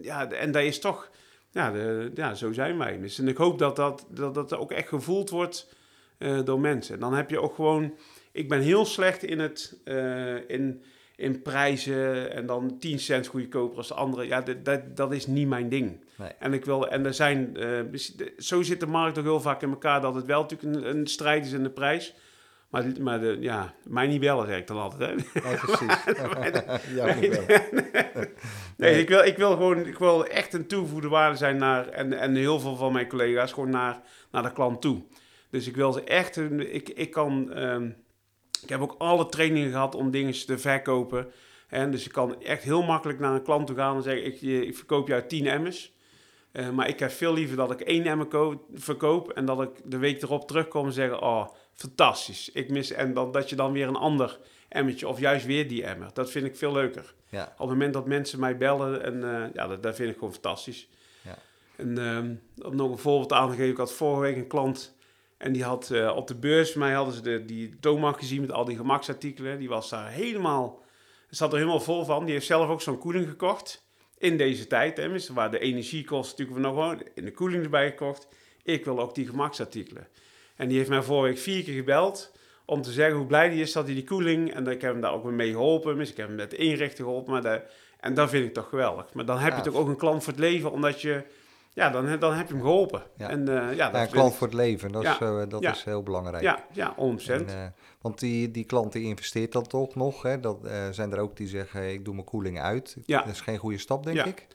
ja, en dat is toch, ja, de, ja zo zijn wij. Dus, en ik hoop dat dat, dat, dat ook echt gevoeld wordt eh, door mensen. En dan heb je ook gewoon, ik ben heel slecht in het, eh, in, in prijzen en dan 10 cent goedkoper als de andere. Ja, dat, dat, dat is niet mijn ding. Nee. En ik wil, en er zijn, eh, zo zit de markt ook heel vaak in elkaar dat het wel natuurlijk een, een strijd is in de prijs. Maar, maar de, ja, mij niet bellen, zeg ik dan altijd. Hè? Nee, precies. [LAUGHS] [LAUGHS] ja, nee. [LAUGHS] Nee, ik wil, ik wil gewoon ik wil echt een toegevoegde waarde zijn naar, en, en heel veel van mijn collega's, gewoon naar, naar de klant toe. Dus ik wil ze echt, ik, ik kan, ehm, ik heb ook alle trainingen gehad om dingen te verkopen. En dus ik kan echt heel makkelijk naar een klant toe gaan en zeggen, ik, ik verkoop jou 10 emmers. Eh, maar ik heb veel liever dat ik één emmer ko- verkoop en dat ik de week erop terugkom en zeg, oh, fantastisch. Ik mis, en dan, dat je dan weer een ander emmertje of juist weer die emmer. Dat vind ik veel leuker. Ja. Op het moment dat mensen mij bellen, en eh, ja, dat, dat vind ik gewoon fantastisch. Ja. En ehm, om nog een voorbeeld aan te geven, ik had vorige week een klant en die had eh, op de beurs, mij hadden ze de, die toonbank gezien met al die gemaksartikelen. Die was daar helemaal, zat er helemaal vol van. Die heeft zelf ook zo'n koeling gekocht in deze tijd. Hè, dus waar de energiekosten natuurlijk nog gewoon in de koeling erbij gekocht. Ik wil ook die gemaksartikelen. En die heeft mij vorige week vier keer gebeld om te zeggen hoe blij die is dat hij die koeling... En ik heb hem daar ook mee geholpen. Dus ik heb hem met inrichten geholpen. Maar en dat vind ik toch geweldig. Maar dan heb je Ja. toch ook een klant voor het leven, omdat je... Ja, dan, dan heb je hem geholpen. Ja. En, eh, ja, dat Ja, klant voor het leven, dat, Ja. is, eh, dat Ja. is heel belangrijk. Ja, ja 100%. En, eh, want die, die klant die investeert dan toch nog. Hè? Dat, zijn er ook die zeggen, ik doe mijn koeling uit. Dat is geen goede stap, denk ik.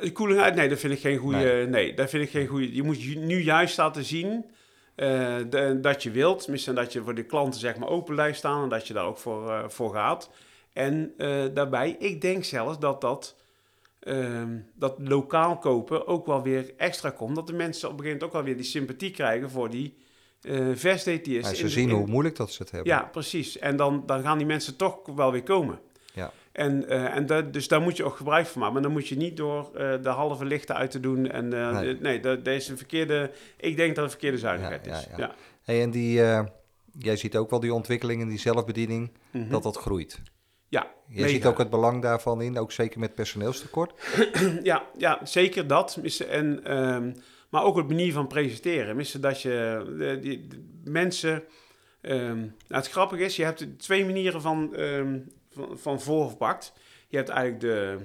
De koeling uit, nee, dat vind ik geen goede. Nee. Nee, dat vind ik geen goede. Je moet nu juist laten zien de- dat je wilt. Misschien dat je voor de klanten zeg maar open blijft staan en dat je daar ook voor, voor gaat. En daarbij, ik denk zelfs dat dat, ehm, dat lokaal kopen ook wel weer extra komt. Dat de mensen op een gegeven moment ook wel weer die sympathie krijgen voor die eh versdetiërs. Maar ze zien in- hoe moeilijk dat ze het hebben. Ja, precies. En dan, dan gaan die mensen toch wel weer komen. Ja. En, eh, en dat, dus daar moet je ook gebruik van maken. Maar dan moet je niet door eh, de halve lichten uit te doen. En, eh, Nee. nee, nee dat, dat is een verkeerde... Ik denk dat het een verkeerde zuinigheid Ja, is. ja. Ja. Hey, en die, eh, jij ziet ook wel die ontwikkeling in die zelfbediening, Mhm. dat dat groeit. Ja, Je mega. ziet ook het belang daarvan in, ook zeker met personeelstekort. [CLEARS THROAT] ja, ja, zeker dat. En, ehm, maar ook het manier van presenteren. Missen dat je de, die, de mensen... ehm, nou, het grappige is, je hebt twee manieren van, ehm, van, van voorverpakt. Je hebt eigenlijk de,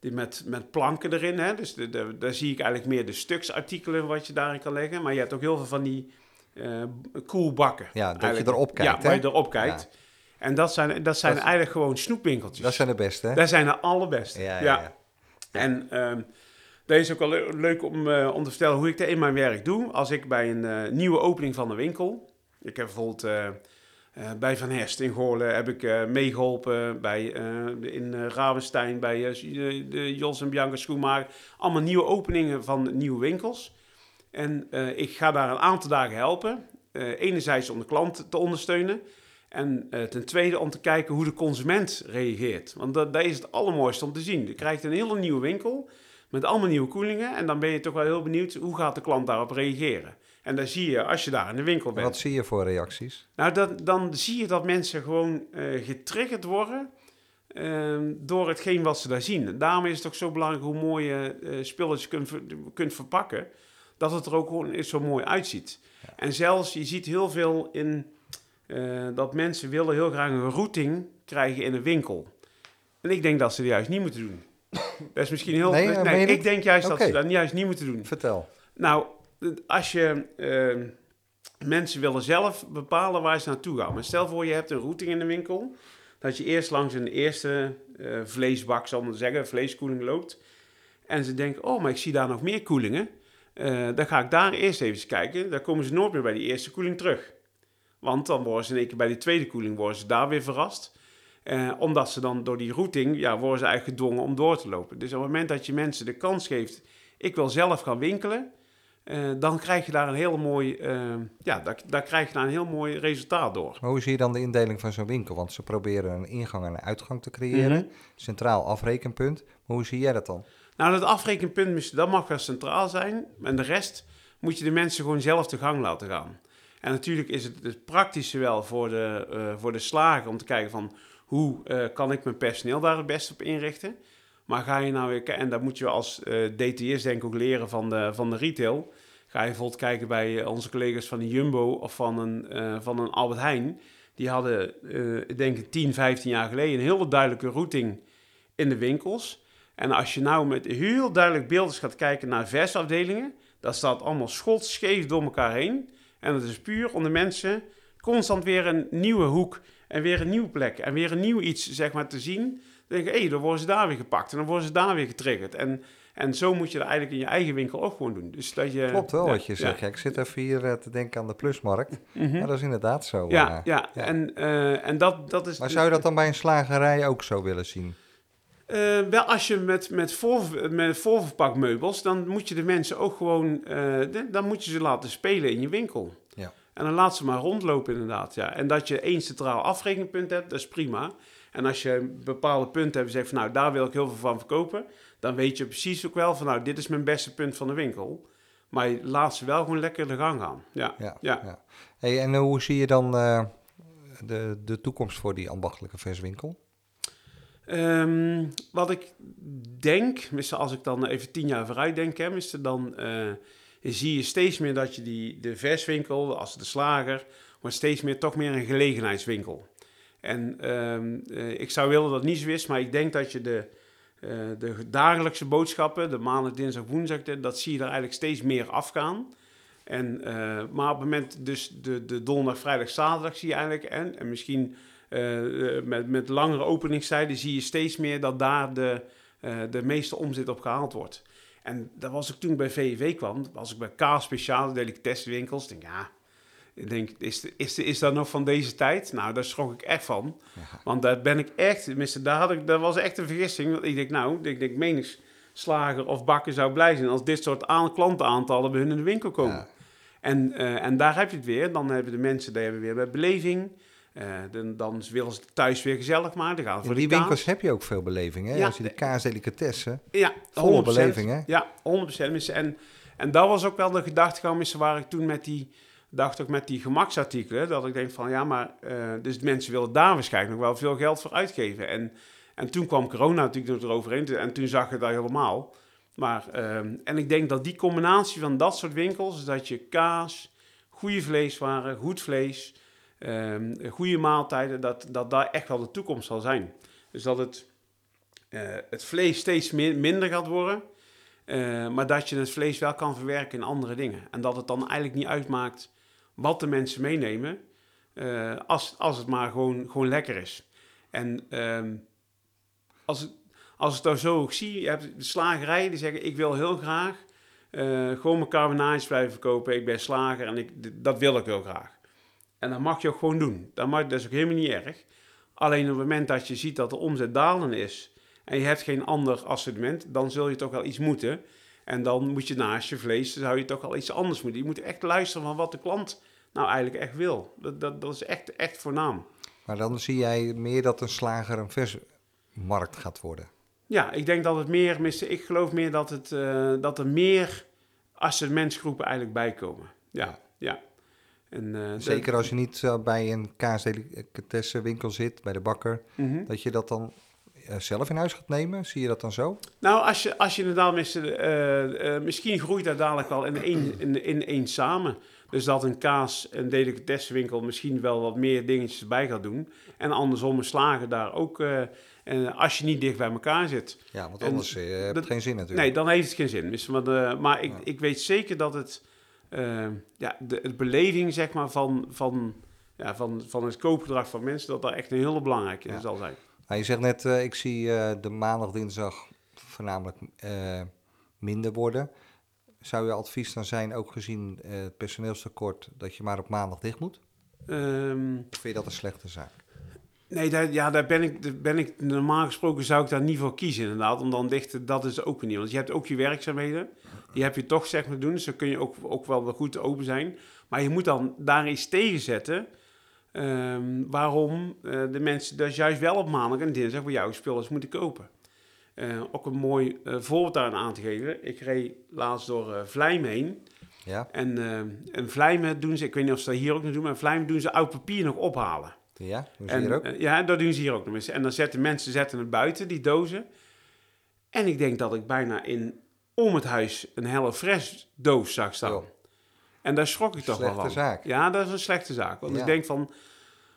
die met, met planken erin. Hè? Dus de, de, daar zie ik eigenlijk meer de stuksartikelen wat je daarin kan leggen. Maar je hebt ook heel veel van die eh koelbakken. Ja, dat je erop kijkt, Ja, waar je erop kijkt. En dat zijn, dat zijn Dat- eigenlijk gewoon snoepwinkeltjes. Dat zijn de beste, hè? Dat zijn de allerbeste. Ja, ja, ja. En ehm dat is ook wel le- leuk om, eh, om te vertellen hoe ik dat in mijn werk doe. Als ik bij een eh, nieuwe opening van een winkel... Ik heb bijvoorbeeld eh, bij Van Hest in Goorlen heb ik eh, meegeholpen. Bij, in Ravenstein, bij de Jos en Bianca Schoenmaker. Allemaal nieuwe openingen van nieuwe winkels. En ik ga daar een aantal dagen helpen. Enerzijds om de klant te ondersteunen. En eh, ten tweede om te kijken hoe de consument reageert. Want dat, dat is het allermooiste om te zien. Je krijgt een hele nieuwe winkel met allemaal nieuwe koelingen. En dan ben je toch wel heel benieuwd hoe gaat de klant daarop reageren. En dan zie je, als je daar in de winkel En bent... Wat zie je voor reacties? Nou, dat, dan zie je dat mensen gewoon eh, getriggerd worden ehm, door hetgeen wat ze daar zien. En daarom is het ook zo belangrijk hoe mooi je eh, spulletjes kunt, kunt verpakken, dat het er ook gewoon zo mooi uitziet. En zelfs, je ziet heel veel in eh, dat mensen willen heel graag een routing krijgen in een winkel. En ik denk dat ze dat juist niet moeten doen. Dat is misschien heel... Nee, eh, ik denk juist dat ze dat juist niet moeten doen. Vertel. Nou, als je... eh, mensen willen zelf bepalen waar ze naartoe gaan. Maar stel voor, je hebt een routing in de winkel. Dat je eerst langs een eerste eh, vleesbak, zal ik maar zeggen, vleeskoeling loopt. En ze denken, oh, maar ik zie daar nog meer koelingen. Dan ga ik daar eerst even kijken. Dan komen ze nooit meer bij die eerste koeling terug. Want dan worden ze in één keer bij die tweede koeling worden ze daar weer verrast. Eh, omdat ze dan door die routing, ja, worden ze eigenlijk gedwongen om door te lopen. Dus op het moment dat je mensen de kans geeft, ik wil zelf gaan winkelen, eh, dan krijg je daar een heel mooi, eh, ja, daar, daar krijg je daar een heel mooi resultaat door. Maar hoe zie je dan de indeling van zo'n winkel? Want ze proberen een ingang en een uitgang te creëren. Mhm. Centraal afrekenpunt. Maar hoe zie jij dat dan? Nou, dat afrekenpunt, dat mag wel centraal zijn. En de rest moet je de mensen gewoon zelf de gang laten gaan. En natuurlijk is het het praktische wel voor de, eh, voor de slager om te kijken van hoe eh, kan ik mijn personeel daar het beste op inrichten. Maar ga je nou weer, en dat moet je als eh DTS denk ik ook leren van de, van de retail. Ga je bijvoorbeeld kijken bij onze collega's van de Jumbo of van een, van een Albert Heijn. Die hadden, denk ik 10, 15 jaar geleden een hele duidelijke routing in de winkels. En als je nou met heel duidelijk beelden gaat kijken naar versafdelingen, dat staat allemaal schotscheef door elkaar heen. En dat is puur om de mensen constant weer een nieuwe hoek en weer een nieuwe plek en weer een nieuw iets zeg maar, te zien. Dan denk je, hé, dan worden ze daar weer gepakt en dan worden ze daar weer getriggerd. En, En zo moet je dat eigenlijk in je eigen winkel ook gewoon doen. Dus dat je, Klopt wel ja, wat je zegt. Ja, ik zit even hier eh, te denken aan de plusmarkt. Mhm. Ja, dat is inderdaad zo. ja, eh. ja, ja. En, eh, en dat, dat is... Maar zou je dat dan bij een slagerij ook zo willen zien? Eh, wel, als je met, met, voor, met voorverpakmeubels, dan moet je de mensen ook gewoon, eh, de- dan moet je ze laten spelen in je winkel. Ja. En dan laat ze maar rondlopen inderdaad, ja. En dat je één centraal afrekenpunt hebt, dat is prima. En als je bepaalde punten hebt en zegt van, nou, daar wil ik heel veel van verkopen, dan weet je precies ook wel van, nou, dit is mijn beste punt van de winkel. Maar laat ze wel gewoon lekker de gang gaan. Ja, Ja. ja. ja. Hey, en hoe zie je dan eh, de, de toekomst voor die ambachtelijke verswinkel? Ehm, wat ik denk, als ik dan even tien jaar vooruit denk, hè, dan eh, zie je steeds meer dat je die, de verswinkel, als de slager, wordt steeds meer toch meer een gelegenheidswinkel. En ehm, eh, ik zou willen dat niet zo is, maar ik denk dat je de, eh, de dagelijkse boodschappen, de maandag, dinsdag, woensdag, dat zie je er eigenlijk steeds meer afgaan. En, maar op het moment, dus de, de donderdag, vrijdag, zaterdag zie je eigenlijk, en, en misschien eh, eh, met, met langere openingstijden zie je steeds meer dat daar de, eh, de meeste omzet op gehaald wordt. En dat was ik toen ik bij VV kwam, was ik bij K speciale delicatessenwinkels. Ik denk, ja, ik denk, is, is, is dat nog van deze tijd? Nou, daar schrok ik echt van. Want daar ben ik echt, tenminste, daar, had ik, dat was echt een vergissing. Want ik denk, nou, ik denk, menig slager of bakker zou blij zijn als dit soort aan, klantenaantallen bij hun in de winkel komen. Ja. En, en daar heb je het weer. Dan hebben de mensen, die hebben weer bij beleving. Eh, dan, dan willen ze thuis weer gezellig maken. Dan gaan ze In voor die de kaas. winkels heb je ook veel beleving, hè? Ja. Als je de kaasdelicatessen... Ja, Volle 100%. beleving, hè? Ja, 100%. Missen. En, en dat was ook wel de gedachtegang missen waar ik toen met die, dacht ook met die gemaksartikelen, dat ik denk van ja, maar eh, dus mensen willen daar waarschijnlijk nog wel veel geld voor uitgeven. En, en toen kwam corona natuurlijk eroverheen en toen zag je dat helemaal. Maar, ehm, en ik denk dat die combinatie van dat soort winkels, dat je kaas, goede vleeswaren, goed vlees, ehm, goede maaltijden, dat, dat daar echt wel de toekomst zal zijn. Dus dat het, eh, het vlees steeds min- minder gaat worden, eh, maar dat je het vlees wel kan verwerken in andere dingen. En dat het dan eigenlijk niet uitmaakt wat de mensen meenemen, eh, als, als het maar gewoon, gewoon lekker is. En ehm, als, het- als ik het nou zo zie, je hebt de slagerijen die zeggen, ik wil heel graag gewoon mijn carbonages blijven verkopen. Ik ben slager en ik, dat wil ik heel graag. En dat mag je ook gewoon doen. Dat, mag, dat is ook helemaal niet erg. Alleen op het moment dat je ziet dat de omzet dalen is en je hebt geen ander assortiment, dan zul je toch wel iets moeten. En dan moet je naast je vlees, dan zou je toch wel iets anders moeten. Je moet echt luisteren van wat de klant nou eigenlijk echt wil. Dat, dat, dat is echt, echt voornaam. Maar dan zie jij meer dat een slager een versmarkt gaat worden. Ja, ik denk dat het meer, ik geloof meer dat, het, eh, dat er meer assortimentsgroepen eigenlijk bijkomen. Ja, ja. En, eh, Zeker als je niet eh, bij een kaasdelicatessenwinkel zit, bij de bakker, Mhm. dat je dat dan eh, zelf in huis gaat nemen. Zie je dat dan zo? Nou, als je, als je inderdaad eh, misschien groeit dat dadelijk wel in één, in, in één samen. Dus dat een kaas, een delicatessenwinkel misschien wel wat meer dingetjes bij gaat doen. En andersom een slager daar ook, en als je niet dicht bij elkaar zit. Ja, want En anders heeft dat- het geen zin natuurlijk. Nee, dan heeft het geen zin. Maar de- maar ik, Ja. ik weet zeker dat het, eh, ja, de, de beleving zeg maar, van, van, ja, van, van het koopgedrag van mensen, dat dat echt een hele belangrijke Ja. zal zijn. Nou, je zegt net, eh, ik zie eh, de maandag, dinsdag voornamelijk eh, minder worden. Zou je advies dan zijn, ook gezien het personeelstekort, dat je maar op maandag dicht moet? Ehm, Of vind je dat een slechte zaak? Nee, daar, ja, daar ben ik, daar ben ik, normaal gesproken zou ik daar niet voor kiezen inderdaad, om dan dicht te, dat is ook niet. Want je hebt ook je werkzaamheden, die heb je toch zeg maar doen, dus dan kun je ook, ook wel goed open zijn. Maar je moet dan daar iets tegen zetten, ehm, waarom eh, de mensen dus juist wel op maandag en dinsdag bij jou spullen moeten kopen. Eh, ook een mooi eh, voorbeeld daar aan te geven. Ik reed laatst door Vlijmen heen. Ja? En, eh en Vlijmen doen ze, ik weet niet of ze dat hier ook nog doen, maar Vlijmen doen ze oud papier nog ophalen. Ja? Hoe zie En, je er ook? eh, ja, dat doen ze hier ook nog eens. En dan zetten mensen zetten het buiten, die dozen. En ik denk dat ik bijna in om het huis een Hello Fresh doos zag staan. En daar schrok ik toch wel Slechte van. zaak. Ja, dat is een slechte zaak. Want Ja. ik denk van...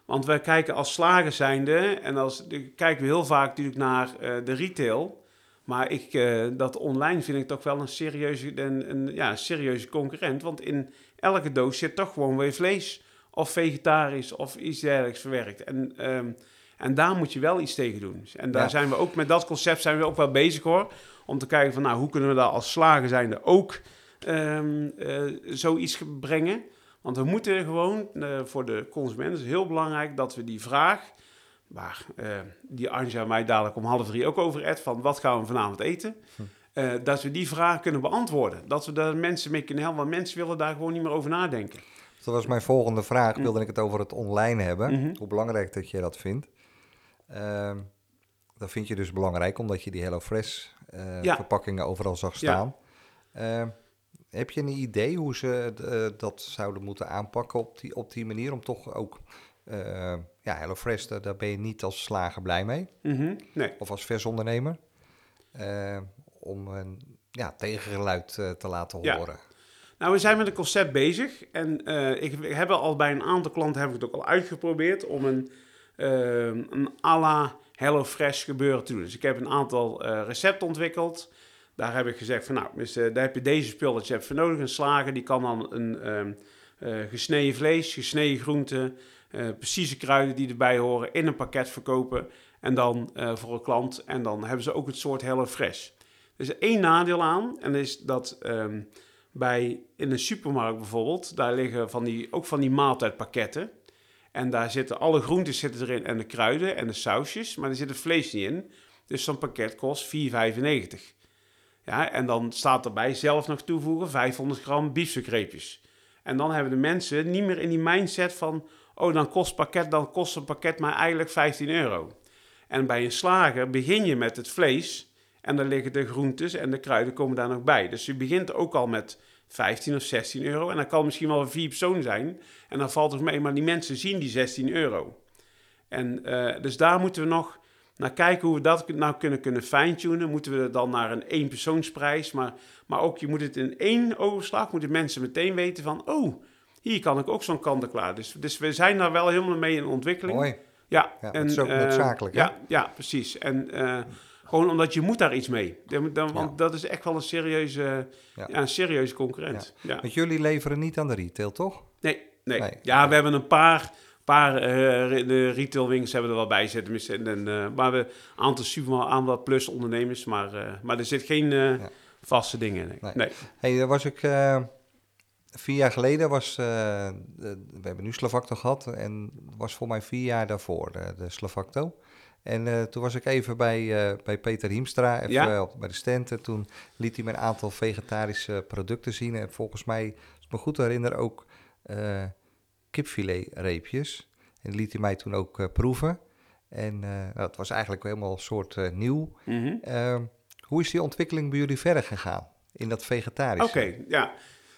Want wij kijken als slagers zijnde... En als, kijken we heel vaak natuurlijk naar eh, de retail. Maar ik, eh, dat online vind ik toch wel een serieuze, een, een, ja, een serieuze concurrent. Want in elke doos zit toch gewoon weer vlees. Of vegetarisch of iets dergelijks verwerkt. En, ehm, En daar moet je wel iets tegen doen. En daar Ja. zijn we ook met dat concept zijn we ook wel bezig hoor. Om te kijken van nou, hoe kunnen we daar als slager zijnde ook ehm, eh, zoiets ge- brengen. Want we moeten gewoon eh, voor de consument is het heel belangrijk dat we die vraag, waar eh, die Anja mij dadelijk om half drie ook over edt, van wat gaan we vanavond eten, eh, dat we die vraag kunnen beantwoorden. Dat we daar mensen mee kunnen helpen, want mensen willen daar gewoon niet meer over nadenken. Dat was mijn volgende vraag. Wilde ik het over het online hebben. Mhm. Hoe belangrijk dat je dat vindt. Ehm, dat vind je dus belangrijk, omdat je die HelloFresh Ja. verpakkingen overal zag staan. Ehm, heb je een idee hoe ze eh, dat zouden moeten aanpakken op die, op die manier? Om toch ook... eh, ja, HelloFresh, daar, daar ben je niet als slager blij mee. Mhm. Nee. Of als versondernemer. Eh, om een ja, tegengeluid te laten Ja. horen. Nou, we zijn met een concept bezig. En eh, ik we hebben al bij een aantal klanten heb ik het ook al uitgeprobeerd om een, eh, een à la HelloFresh gebeuren te doen. Dus ik heb een aantal eh, recepten ontwikkeld. Daar heb ik gezegd van nou, dus, daar heb je deze spulletjes voor nodig. Een slager die kan dan een ehm, eh, gesneden vlees, gesneden groenten, precieze kruiden die erbij horen in een pakket verkopen. En dan voor een klant. En dan hebben ze ook het soort HelloFresh. Er is één nadeel aan. En dat is dat ehm, bij in een supermarkt bijvoorbeeld, daar liggen van die, ook van die maaltijdpakketten. En daar zitten alle groentes zitten erin en de kruiden en de sausjes, maar er zit het vlees niet in. Dus zo'n pakket kost 4,95. Ja, en dan staat erbij zelf nog toevoegen 500 gram biefstukreepjes. En dan hebben de mensen niet meer in die mindset van, oh dan kost, pakket, dan kost een pakket maar eigenlijk 15 euro. En bij een slager begin je met het vlees en dan liggen de groentes en de kruiden komen daar nog bij. Dus je begint ook al met 15 of 16 euro. En dat kan misschien wel vier personen zijn. En dan valt het mee, maar die mensen zien die 16 euro. En eh, dus daar moeten we nog naar kijken hoe we dat nou kunnen, kunnen fine-tunen. Moeten we dan naar een eenpersoonsprijs. Maar, maar ook, je moet het in één overslag, moeten mensen meteen weten van... Oh, hier kan ik ook zo'n kant-en-klaar. Dus, dus we zijn daar wel helemaal mee in ontwikkeling. Mooi. Ja, Ja, en, dat is ook eh, noodzakelijk? Ja, ja, precies. En eh, gewoon omdat je moet daar iets mee. Dan, dan- want Ja. dat is echt wel een serieuze, Ja. ja. een serieuze concurrent. Ja. Want jullie leveren niet aan de retail, toch? Nee, nee, Nee. Ja, we hebben een paar, paar eh, de retailwinkels hebben er wel bij zitten. En, en, eh, maar we een aantal supermarkt, aantal plus ondernemers. Maar, eh, maar er zit geen vaste dingen in. Nee. Nee. Nee. Hey, daar was ik vier jaar geleden was, we hebben nu Slavacto gehad en was voor mij vier jaar daarvoor de, de. En eh, toen was ik even bij, eh, bij Peter Hiemstra, even Ja. bij de stand. En toen liet hij me een aantal vegetarische producten zien. En volgens mij, als ik me goed herinner, ook eh kipfiletreepjes. En liet hij mij toen ook proeven. En eh, nou, was eigenlijk helemaal een soort nieuw. Mhm. Ehm, hoe is die ontwikkeling bij jullie verder gegaan in dat vegetarische? Oké, ja.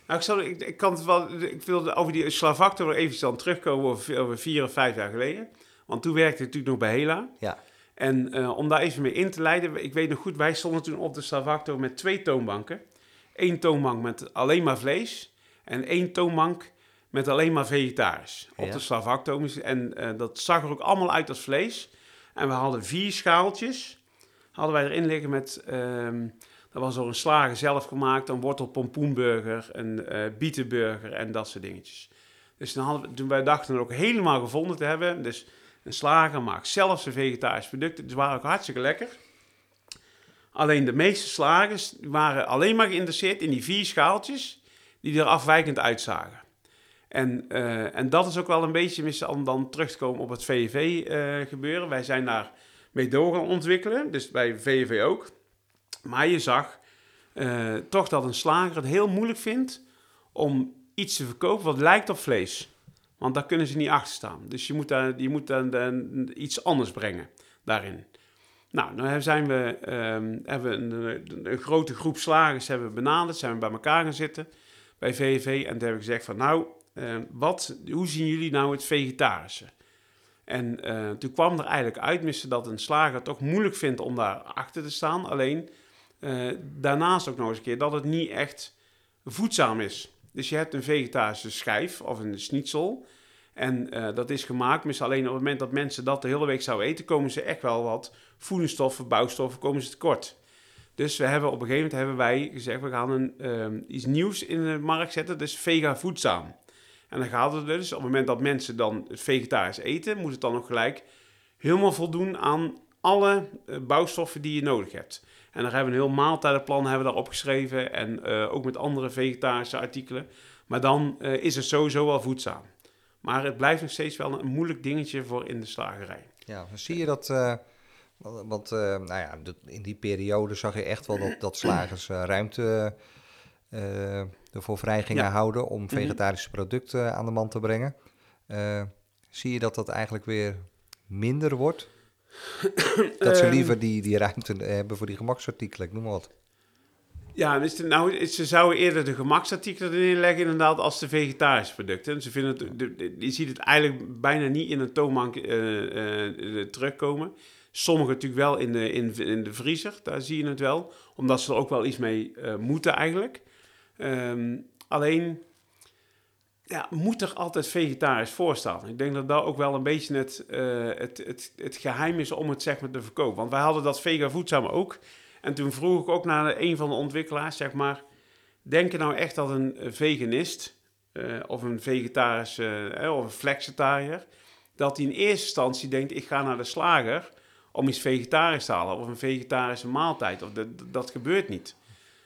Nou, ik, zal, ik, ik kan het wel, ik wilde over die Slavacto nog even dan terugkomen over, over vier of vijf jaar geleden. Want toen werkte ik natuurlijk nog bij Hela. Ja, En eh, om daar even mee in te leiden, ik weet nog goed, wij stonden toen op de Slavacto met twee toonbanken. Eén toonbank met alleen maar vlees en één toonbank met alleen maar vegetarisch op Ja. de Slavacto. En eh, dat zag er ook allemaal uit als vlees. En we hadden vier schaaltjes, hadden wij erin liggen met, ehm, dat was door een slager zelf gemaakt, een wortel pompoenburger, een eh bietenburger en dat soort dingetjes. Dus dan hadden we, toen wij dachten het ook helemaal gevonden te hebben, dus een slager maakt zelf zijn vegetarische producten. Die waren ook hartstikke lekker. Alleen de meeste slagers waren alleen maar geïnteresseerd in die vier schaaltjes die er afwijkend uitzagen. En, eh, en dat is ook wel een beetje mis- om dan terug te komen op het VV eh, gebeuren. Wij zijn daar mee door gaan ontwikkelen, dus bij VV ook. Maar je zag eh, toch dat een slager het heel moeilijk vindt om iets te verkopen wat lijkt op vlees. Want daar kunnen ze niet achter staan. Dus je moet, daar, je moet dan, iets anders brengen daarin. Nou, dan zijn we, ehm, hebben we een, een, grote groep slagers hebben we benaderd, zijn we bij elkaar gaan zitten bij VV. En toen hebben we gezegd van, nou, eh, wat, hoe zien jullie nou het vegetarische? En eh, toen kwam er eigenlijk uit, missen dat een slager toch moeilijk vindt om daar achter te staan. Alleen eh, daarnaast ook nog eens een keer dat het niet echt voedzaam is. Dus je hebt een vegetarische schijf of een schnitzel. En eh, dat is gemaakt, maar alleen op het moment dat mensen dat de hele week zouden eten, komen ze echt wel wat voedingsstoffen, bouwstoffen, komen ze tekort. Dus we hebben op een gegeven moment hebben wij gezegd, we gaan een, ehm, iets nieuws in de markt zetten, dus vega voedzaam. En dan gaat het dus, op het moment dat mensen dan het vegetarisch eten, moet het dan ook gelijk helemaal voldoen aan alle eh, bouwstoffen die je nodig hebt. En daar hebben we een heel maaltijdenplan hebben we daar opgeschreven. En eh, ook met andere vegetarische artikelen. Maar dan eh, is het sowieso wel voedzaam. Maar het blijft nog steeds wel een moeilijk dingetje voor in de slagerij. Ja, dan zie je dat... want nou ja, in die periode zag je echt wel dat, dat slagers ruimte ervoor vrij gingen Ja. houden om vegetarische producten aan de man te brengen. Zie je dat dat eigenlijk weer minder wordt? Dat ze Ehm. liever die, die ruimte hebben voor die gemaksartikelen, ik noem maar wat. Ja, dus de- nou, ze zouden eerder de gemaksartikelen erin leggen inderdaad als de vegetarische producten. En Ze vinden het, de- de- je ziet het eigenlijk bijna niet in een toonbank eh, eh, terugkomen. Sommige natuurlijk wel in de, in, in de vriezer, daar zie je het wel. Omdat ze er ook wel iets mee eh, moeten eigenlijk. Ehm, alleen, ja, moet er altijd vegetarisch voor staan? Ik denk dat dat ook wel een beetje het, eh, het, het, het geheim is om het zeg maar te verkopen. Want wij hadden dat vega voedzaam ook. En toen vroeg ik ook naar een van de ontwikkelaars, zeg maar... Denk je nou echt dat een veganist eh, of een vegetarische eh, of een flexitariër... dat hij in eerste instantie denkt, ik ga naar de slager om iets vegetarisch te halen... of een vegetarische maaltijd. Of dat, dat gebeurt niet.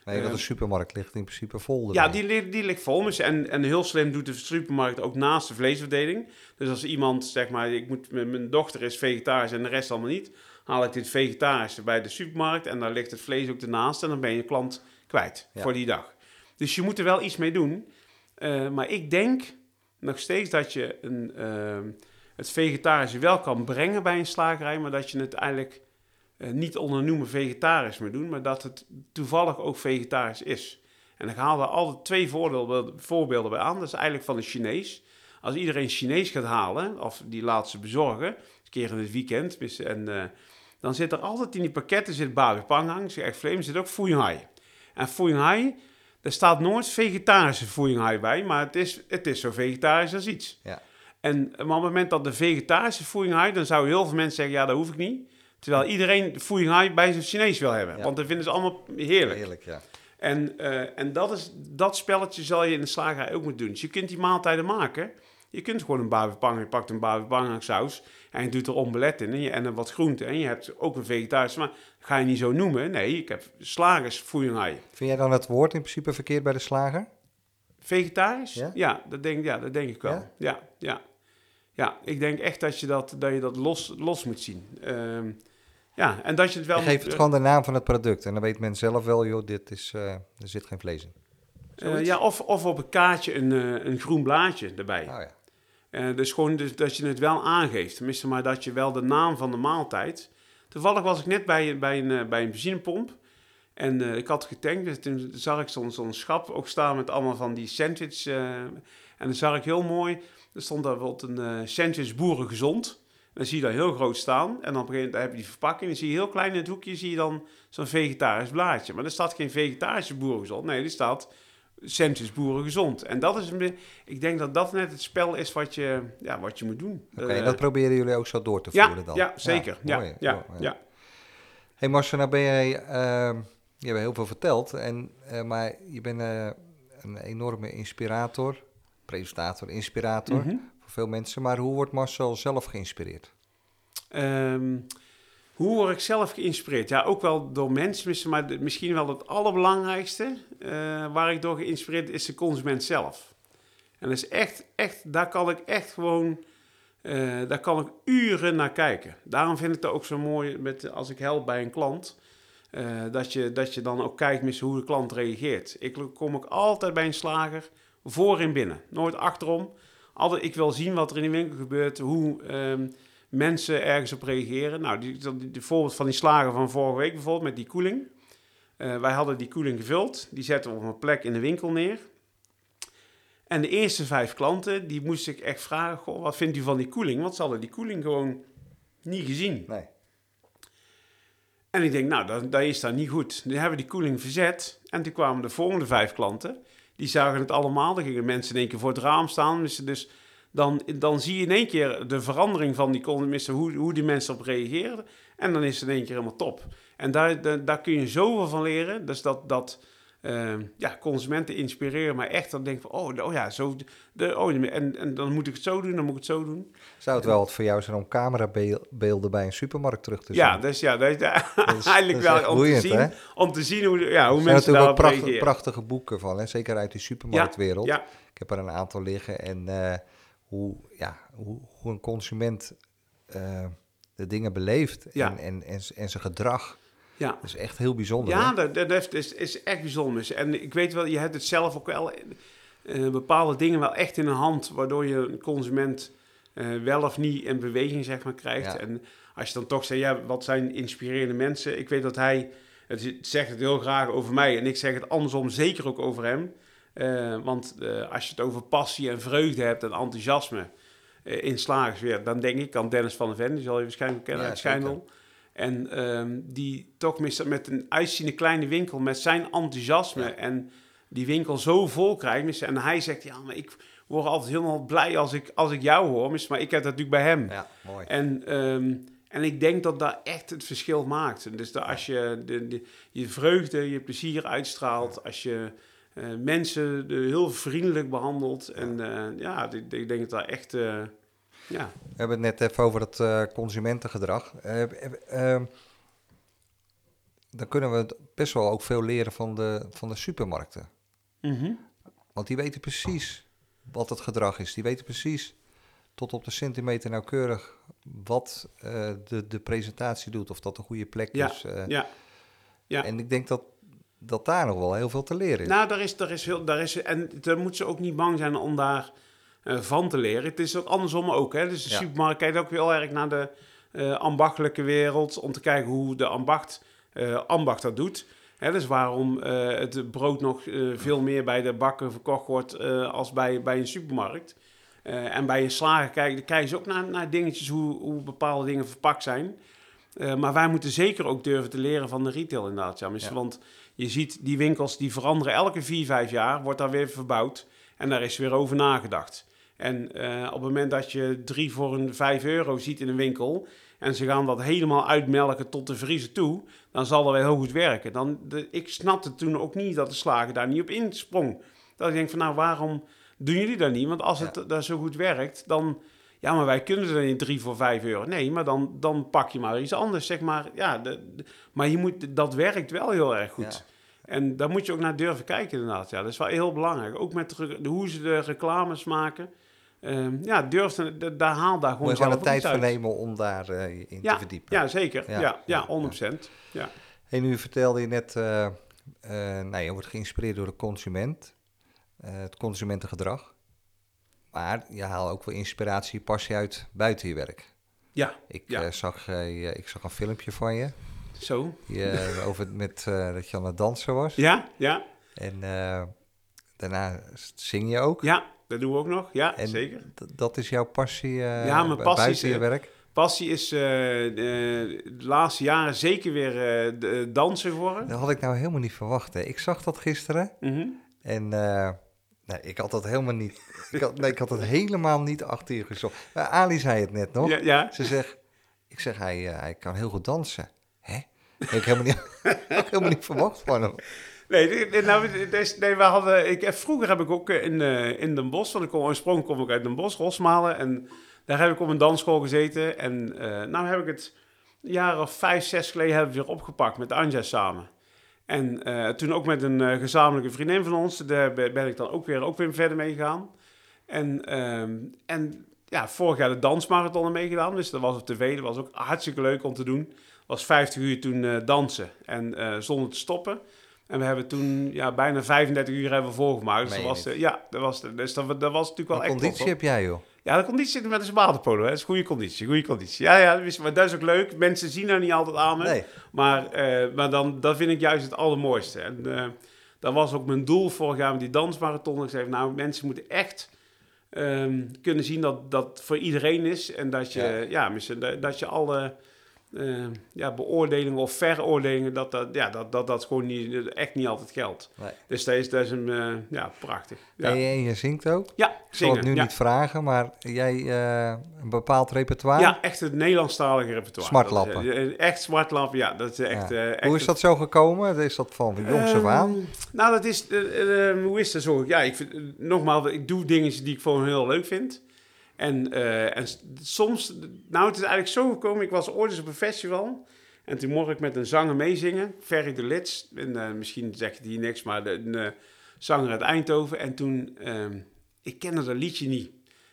Nee, dat Eh, de supermarkt ligt in principe vol. Ja, die, ligt- die ligt vol. Dus En, en heel slim doet de supermarkt ook naast de vleesverdeling. Dus als iemand, zeg maar, ik moet, mijn dochter is vegetarisch en de rest allemaal niet, haal ik dit vegetarische bij de supermarkt en dan ligt het vlees ook ernaast en dan ben je klant kwijt Ja. voor die dag. Dus je moet er wel iets mee doen. Eh, maar ik denk nog steeds dat je een, ehm, het vegetarische wel kan brengen bij een slagerij, maar dat je het eigenlijk eh, niet onder noemen vegetarisch moet doen, maar dat het toevallig ook vegetarisch is. En ik haal er altijd twee voorbeelden, bij aan. Dat is eigenlijk van de Chinees. Als iedereen Chinees gaat halen, of die laat ze bezorgen, een keer in het weekend, en, eh, dan zit er altijd in die pakketten zit babi pangang, is echt vreemd, zit ook hai. En hai, er staat nooit vegetarische hai bij, maar het is, het is zo vegetarisch als iets. Ja. En maar op het moment dat de vegetarische hai, dan zouden heel veel mensen zeggen, ja, dat hoef ik niet. Terwijl iedereen fui hai bij zijn Chinees wil hebben, want dat vinden ze allemaal heerlijk. Heerlijk, ja. En, eh, en dat, is, dat spelletje zal je in de slagerij ook moeten doen. Dus je kunt die maaltijden maken. Je kunt gewoon een barbepang, je pakt een barbepang saus en je doet er omelet in en, je, en wat groente. En je hebt ook een vegetarische, maar ga je niet zo noemen. Nee, ik heb slagers. Vind jij dan het woord in principe verkeerd bij de slager? Vegetarisch? Ja? Ja, dat, denk, ja dat denk ik wel. Ja? Ja, ja. ja. ik denk echt dat je dat, dat, je dat los, los moet zien. Ehm, ja, en dat je het wel... Moet- het gewoon de naam van het product en dan weet men zelf wel, joh, dit is, eh, er zit geen vlees in. eh, ja, of, of op een kaartje een, eh, een groen blaadje erbij. Oh ja. Eh, dus gewoon dus dat je het wel aangeeft. Tenminste, maar dat je wel de naam van de maaltijd. Toevallig was ik net bij, bij, een, eh, bij een benzinepomp. En eh, ik had getankt. Dus toen zag ik zo'n zo'n schap ook staan met allemaal van die sandwich. eh, en dan zag ik heel mooi. Er stond daar bijvoorbeeld een eh, sandwich boerengezond. Dan zie je dat heel groot staan. En dan op een gegeven moment heb je die verpakking. Dan zie je heel klein in het hoekje zie je dan zo'n vegetarisch blaadje. Maar er staat geen vegetarische boerengezond. Nee, er staat sandwich boerengezond. En dat is een ik denk dat dat net het spel is wat je, ja, wat je moet doen. Oké, Eh, dat proberen jullie ook zo door te ja, voeren dan? ja, zeker. Ja, mooi, ja, mooi, ja, hey Marcel, nou ben jij, ehm, je hebt heel veel verteld, en, eh, maar je bent eh, een enorme inspirator, presentator, inspirator Mhm. Voor veel mensen. Maar hoe wordt Marcel zelf geïnspireerd? Ehm, hoe word ik zelf geïnspireerd? Ja, ook wel door mensen, maar misschien wel het allerbelangrijkste eh, waar ik door geïnspireerd is de consument zelf. En is echt, echt, daar kan ik echt gewoon, eh, daar kan ik uren naar kijken. Daarom vind ik het ook zo mooi met, als ik help bij een klant, eh, dat, je, dat je dan ook kijkt hoe de klant reageert. Ik kom ook altijd bij een slager voor en binnen, nooit achterom. Altijd, ik wil zien wat er in de winkel gebeurt, hoe ehm, mensen ergens op reageren. Nou, die, die, die voorbeeld van die slager van vorige week bijvoorbeeld met die koeling. Eh, wij hadden die koeling gevuld, die zetten we op een plek in de winkel neer. En de eerste vijf klanten, die moest ik echt vragen, goh, wat vindt u van die koeling? Want ze hadden die koeling gewoon niet gezien. Nee. En ik denk, nou, dat, dat is dan niet goed. Nu hebben we die koeling verzet. En toen kwamen de volgende vijf klanten. Die zagen het allemaal. Dan gingen mensen in één keer voor het raam staan. Dus, dus dan, dan zie je in één keer de verandering van die columnisten. Hoe, hoe die mensen op reageerden. En dan is het in één keer helemaal top. En daar, daar, daar kun je zoveel van leren. Dus dat, dat ehm, ja, consumenten inspireren, maar echt dan denk van, oh, oh ja, zo, de, oh, en, en dan moet ik het zo doen, dan moet ik het zo doen. Zou het wel wat voor jou zijn om camerabeelden bij een supermarkt terug te zien? Ja, dus ja, [LAUGHS] dat is, Dat is- eigenlijk dat is wel om, boeiend, te zien, hè? om te zien hoe, ja, hoe Er zijn mensen natuurlijk daarop ook prachtige, boeken van, hè? zeker uit die supermarktwereld. Ja, Ik heb er een aantal liggen en eh, hoe, ja, hoe, hoe een consument eh, de dingen beleeft en, en, en zijn gedrag. Ja. Dat is echt heel bijzonder. Ja, hè? dat, is, is echt bijzonder. En ik weet wel, je hebt het zelf ook wel eh, bepaalde dingen wel echt in de hand, waardoor je een consument eh, wel of niet in beweging zeg maar, krijgt. Ja. En als je dan toch zegt, ja, wat zijn inspirerende mensen? Ik weet dat hij, het zegt het heel graag over mij en ik zeg het andersom zeker ook over hem. Eh, want als je het over passie en vreugde hebt en enthousiasme in slagersweer, dan denk ik aan Dennis van der Ven, die zal je waarschijnlijk kennen Ja, uit zeker. En ehm, die toch met, een uitziende kleine winkel, met zijn enthousiasme Ja. en die winkel zo vol krijgt. En hij zegt, ja, maar ik word altijd helemaal blij als ik, als ik jou hoor. Maar ik heb dat natuurlijk bij hem. Ja, mooi. En, ehm, en ik denk dat dat echt het verschil maakt. En Dus dat als je de, de- je vreugde, je plezier uitstraalt, als je eh, mensen de, heel vriendelijk behandelt. En eh, ja, ik, ik denk dat dat echt... eh, ja. We hebben het net even over het eh, consumentengedrag. Eh, eh, ehm, dan kunnen we best wel ook veel leren van de, van de supermarkten. Mhm. Want die weten precies wat het gedrag is. Die weten precies tot op de centimeter nauwkeurig wat eh, de, de presentatie doet. Of dat een goede plek Ja, is. eh. ja. ja. En ik denk dat, dat daar nog wel heel veel te leren is. Nou, daar is, daar is heel, daar is, en daar moeten ze ook niet bang zijn om daar van te leren. Het is ook andersom ook. Hè? Dus de Ja. supermarkt kijkt ook heel erg naar de eh, ambachtelijke wereld. Om te kijken hoe de ambacht, eh, ambacht dat doet. Hè, dus waarom eh, het brood nog eh, veel meer bij de bakker verkocht wordt eh, als bij, bij een supermarkt. Eh, en bij een slager kijken, kijken ze ook naar, naar dingetjes hoe, hoe bepaalde dingen verpakt zijn. Eh, maar wij moeten zeker ook durven te leren van de retail inderdaad. Ja. Ja. Want je ziet die winkels die veranderen elke vier, vijf jaar, wordt daar weer verbouwd. En daar is weer over nagedacht. En eh, op het moment dat je drie voor een vijf euro ziet in een winkel... en ze gaan dat helemaal uitmelken tot de vriezer toe... dan zal dat wel heel goed werken. Dan, de, ik snapte toen ook niet dat de slager daar niet op insprong. Dat ik denk van, nou, waarom doen jullie dat niet? Want als het daar zo goed werkt, dan... Ja, maar wij kunnen er niet drie voor vijf euro. Nee, maar dan, dan pak je maar iets anders, zeg maar. Ja, de, de- maar je moet, dat werkt wel heel erg goed. Ja. En daar moet je ook naar durven kijken inderdaad. Ja, dat is wel heel belangrijk. Ook met de- hoe ze de reclames maken. Ehm, ja, durf, daar haal daar gewoon Moet je zelf de tijd voor nemen om daar eh, in Ja, te verdiepen. ja, zeker. Ja, Ja, ja, ja, 100%. Ja. Hey, nu vertelde je net, eh, eh, nou, je wordt geïnspireerd door de consument, het consumentengedrag. Maar je haalt ook wel inspiratie, passie uit buiten je werk. Ja, Ik, Ja. zag, ik zag een filmpje van je, zo. je over, [LAUGHS] met, dat je aan het dansen was. Ja, ja, En daarna zing je ook. ja, dat doen we ook nog. Ja, En zeker. dat is jouw passie, eh, Ja, mijn passie buiten is, je eh, werk? Passie is eh, de laatste jaren zeker weer de- dansen geworden. Dat had ik nou helemaal niet verwacht. Hè. Ik zag dat gisteren Mhm. en nee, ik had dat helemaal niet. Ik had, nee, ik had het helemaal niet achter je gezocht. Ali zei het net nog. Ja, ja. Ze zegt, ik zeg, hij, hij kan heel goed dansen. Hè? Ik helemaal niet, [LAUGHS] helemaal niet verwacht van hem. Nee, nou, nee, we hadden, ik, vroeger heb ik ook eh, in, eh, in Den Bosch, want ik kom oorspronkelijk kom ik uit Den Bosch, Rosmalen. En daar heb ik op een dansschool gezeten. En eh nou heb ik het een jaar of vijf, zes geleden hebben we weer opgepakt met Anja samen. En toen ook met een gezamenlijke vriendin van ons, daar ben ik dan ook weer, ook weer verder mee gegaan. En, ehm, en ja, vorig jaar de dansmarathon meegedaan, dus dat was op tv, dat was ook hartstikke leuk om te doen. was 50 uur toen dansen en zonder te stoppen. En we hebben toen ja, bijna 35 uur hebben we volgemaakt. Dus, dat was, de- ja, dat was, de- dus dat, dat was natuurlijk wel echt conditie heb jij, joh? Ja, de conditie met een waterpolo. Hè. Dat is goede conditie, goede conditie. Ja, ja, dat is- maar dat is ook leuk. Mensen zien dat niet altijd aan me. Nee. Maar, eh, maar dan, dat vind ik juist het allermooiste. En eh, dat was ook mijn doel vorig jaar met die dansmarathon. Ik zei, nou, mensen moeten echt ehm, kunnen zien dat dat voor iedereen is. En dat je, Ja. ja. dat, dat je alle eh, ja, beoordelingen of veroordelingen, dat dat, ja, dat, dat, dat gewoon niet, echt niet altijd geldt. Nee. Dus dat is, dat is een, eh, ja, prachtig. Ja, En, je, en je zingt ook? ja Ik zal het zingen. nu ja. niet vragen, maar jij eh, een bepaald repertoire? Ja, echt het Nederlandstalige repertoire. Smartlappen. Is, echt smartlappen, ja. Dat is echt, Ja. echt Hoe is dat zo gekomen? Is dat van jongs af aan? Ehm, nou, dat is, hoe is dat zo? Ja, ik vind, nogmaals, ik doe dingen die ik gewoon heel leuk vind. En, eh, en soms, nou, het is eigenlijk zo gekomen. Ik was ooit eens op een festival. En toen mocht ik met een zanger meezingen, Ferry de Lits. En, eh, misschien zegt hij niks, maar de, een eh, zanger uit Eindhoven. En toen, ehm, ik kende dat liedje niet.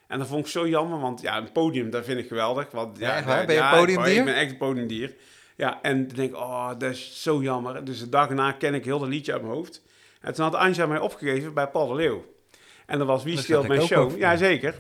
En dat vond ik zo jammer, want ja, een podium, dat vind ik geweldig. Want, Ja, echt waar? Ben je ja, een podiumdier? Ik ben echt een podiumdier. Ja, en toen denk ik, oh, dat is zo jammer. Dus de dag erna ken ik heel dat liedje uit mijn hoofd. En toen had Anja mij opgegeven bij Paul de Leeuw. En dat was Wie ik mijn show? wel. Ja, zeker.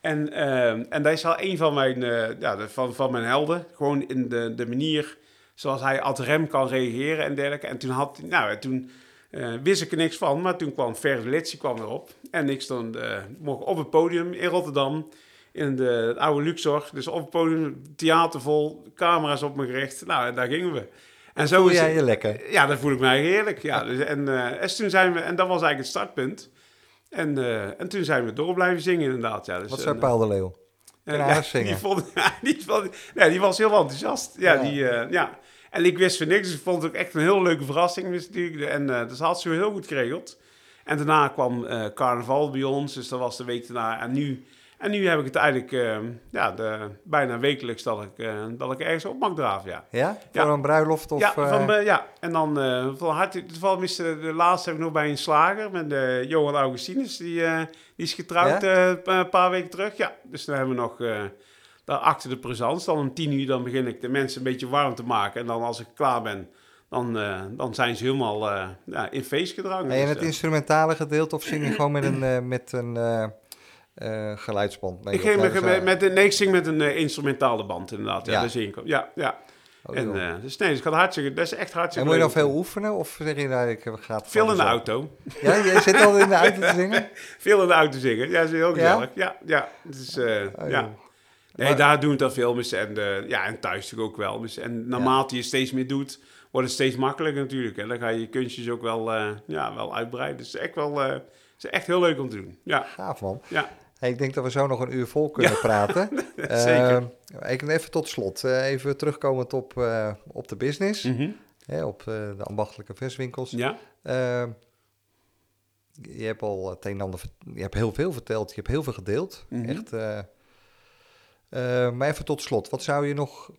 En, ehm, en dat is al een van mijn, eh, ja, van, van mijn helden. Gewoon in de, de manier zoals hij ad rem kan reageren en dergelijke. En toen, had, nou, en toen eh, wist ik er niks van, maar toen kwam Fer de Litsie kwam erop. En ik stond, eh, mocht op het podium in Rotterdam, in de, het oude Luxor. Dus op het podium, theater vol, camera's op me gericht. Nou, en daar gingen we. En zo Voel is jij het- je lekker? ja, dat voel ik mij heerlijk. Ja, dus, en, en toen zijn we, en dat was eigenlijk het startpunt. En, eh, en toen zijn we door blijven zingen, inderdaad. Ja, dus, Wat zei Paul de Leeuw? eh, ja. Die, vond, [LAUGHS] die, vond, nee, die was heel enthousiast. Ja, Ja. Die, eh, ja. En ik wist van niks, dus ik vond het ook echt een heel leuke verrassing. Natuurlijk. En dus had ze heel goed geregeld. En daarna kwam carnaval bij ons, dus dat was de week daarna. En nu, en nu heb ik het eigenlijk eh, ja, de, bijna wekelijks dat ik, eh, dat ik ergens op mag draven, ja. Ja? Ja. Voor een bruiloft of... ja, eh, van, eh, ja, en dan van harte. Toevallig de, de laatste heb ik nog bij een slager met Johan Augustinus. Die, die is getrouwd een paar weken terug. Ja, dus dan hebben we nog daar achter de présence. Dan om tien uur dan begin ik de mensen een beetje warm te maken. En dan als ik klaar ben, dan, dan zijn ze helemaal eh, ja, in feestgedrang. En je Dus, het instrumentale gedeelte of zing je [CLEARS THROAT] gewoon met een, met een eh, geluidsband? ik, ging laten met, met, met, nee, ik zing met een eh, instrumentale band inderdaad. Ja, Ja. ik op. Ja, ja. Oh, en, eh, dus nee, dus had hartstikke, dat is echt en hartstikke moet je dan veel oefenen of zeg je nou, ik ga het Veel in de auto. Ja, jij zit al in de auto te zingen? [LAUGHS] Veel in de auto zingen. Ja, dat is heel gezellig. Ja, ja. Is, eh, Oh, ja. Nee, Maar- daar doen we dat veel. Dus, en, ja, en thuis natuurlijk ook wel. Dus, en naarmate je steeds meer doet, wordt het steeds makkelijker natuurlijk. En dan ga je je kunstjes ook wel, ja, wel uitbreiden. Dus het is echt wel is echt heel leuk om te doen. Ja, Gaaf man. ja. Hey, ik denk dat we zo nog een uur vol kunnen praten. [LAUGHS] Zeker. Eh, ik even tot slot, eh, even terugkomend op, eh, op de business, Mhm. op de ambachtelijke verswinkels. Ja. Je hebt al het een en ander, je hebt heel veel verteld, je hebt heel veel gedeeld. Mhm. Echt. maar even tot slot, wat zou je nog,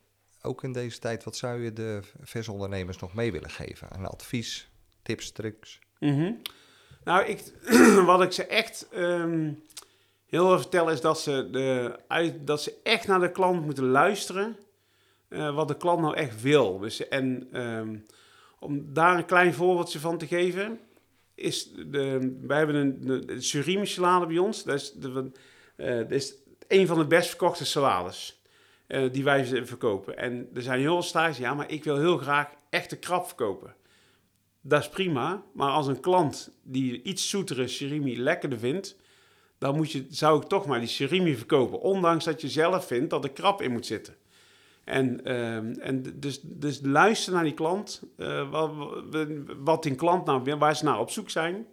ook in deze tijd, wat zou je de versondernemers nog mee willen geven? Aan advies, tips, trucs? Mhm. Nou, ik, [CLEARS THROAT] wat ik ze echt ehm, heel erg vertel is dat ze, de, uit, dat ze echt naar de klant moeten luisteren. eh, wat de klant nou echt wil. Dus, en ehm, om daar een klein voorbeeldje van te geven, is de, wij hebben een, de surimi salade bij ons. Dat is, de, eh, dat is een van de best verkochte salades eh, die wij verkopen. En er zijn heel veel stijgers, ja, maar ik wil heel graag echte krab verkopen. Dat is prima, maar als een klant die iets zoetere surimi lekkerder vindt, dan moet je, zou ik toch maar die surimi verkopen. Ondanks dat je zelf vindt dat er krab in moet zitten. En, ehm, en dus, dus luister naar die klant, eh, wat, wat die klant nou waar ze naar op zoek zijn.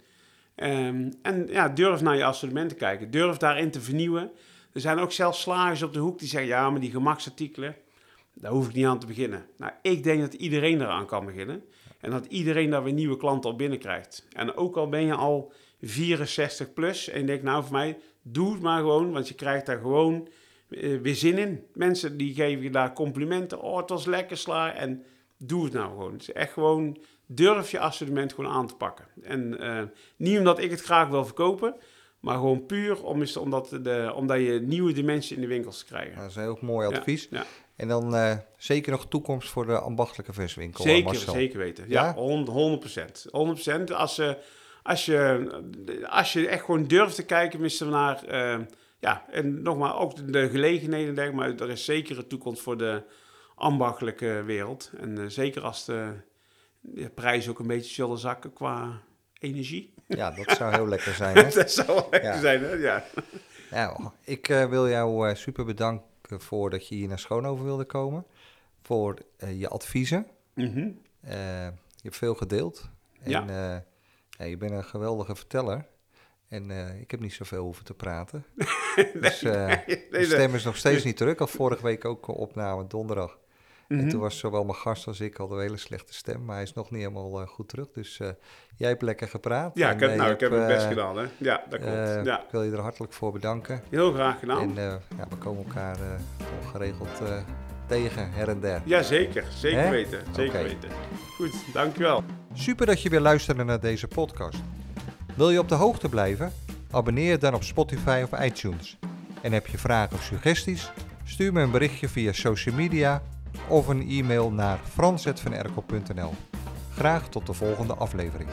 Ehm, en ja, durf naar je assortiment te kijken. Durf daarin te vernieuwen. Er zijn ook zelfs slagers op de hoek die zeggen, ja, maar die gemaksartikelen, daar hoef ik niet aan te beginnen. Nou, ik denk dat iedereen eraan kan beginnen. En dat iedereen daar weer nieuwe klanten op binnenkrijgt. En ook al ben je al 64 plus en je denkt, nou voor mij, doe het maar gewoon, want je krijgt daar gewoon eh, weer zin in. Mensen die geven je daar complimenten, oh het was lekker sla en doe het nou gewoon. Dus echt gewoon, durf je assortiment gewoon aan te pakken. En eh, niet omdat ik het graag wil verkopen, maar gewoon puur om, is- omdat, de, omdat je nieuwe dimensie in de winkels te krijgen. Dat is een heel mooi advies. Ja, En dan eh, zeker nog toekomst voor de ambachtelijke verswinkel. Zeker, Marcel. zeker weten. Ja? Ja, hond- 100%. 100%. Als, je als, je, als je echt gewoon durft te kijken mister naar... eh, ja, en nogmaals, ook de, de gelegenheden, denk ik, maar er is zeker een toekomst voor de ambachtelijke wereld. En eh, zeker als de, de prijzen ook een beetje zullen zakken qua energie. Ja, dat zou heel lekker [LAUGHS] zijn. Hè? dat zou wel lekker Ja. zijn, hè? Ja. Nou, ik eh, wil jou super bedanken voor dat je hier naar Schoonhoven wilde komen. voor je adviezen. Mhm. Je hebt veel gedeeld. En Ja. Eh, je bent een geweldige verteller. En eh, ik heb niet zoveel hoeven te praten. [LAUGHS] dus eh, de nee. stem is nog steeds niet terug. Al vorige week ook een opname, donderdag. En Mhm. toen was zowel mijn gast als ik al een hele slechte stem. Maar hij is nog niet helemaal eh, goed terug. Dus eh, jij hebt lekker gepraat. Ja, ik heb, eh, nou, ik heb mijn best eh, gedaan, hè. Ja, dat klopt. eh, ja, Ik wil je er hartelijk voor bedanken. heel graag gedaan. En eh, ja, we komen elkaar eh, wel geregeld eh, tegen, her en der. Ja, zeker. Zeker Hè? weten. Zeker Oké. weten. Goed, dankjewel. Super dat je weer luisterde naar deze podcast. Wil je op de hoogte blijven? Abonneer je dan op Spotify of iTunes. En heb je vragen of suggesties? Stuur me een berichtje via social media of een e-mail naar frans.vanerkel.nl. Graag tot de volgende aflevering.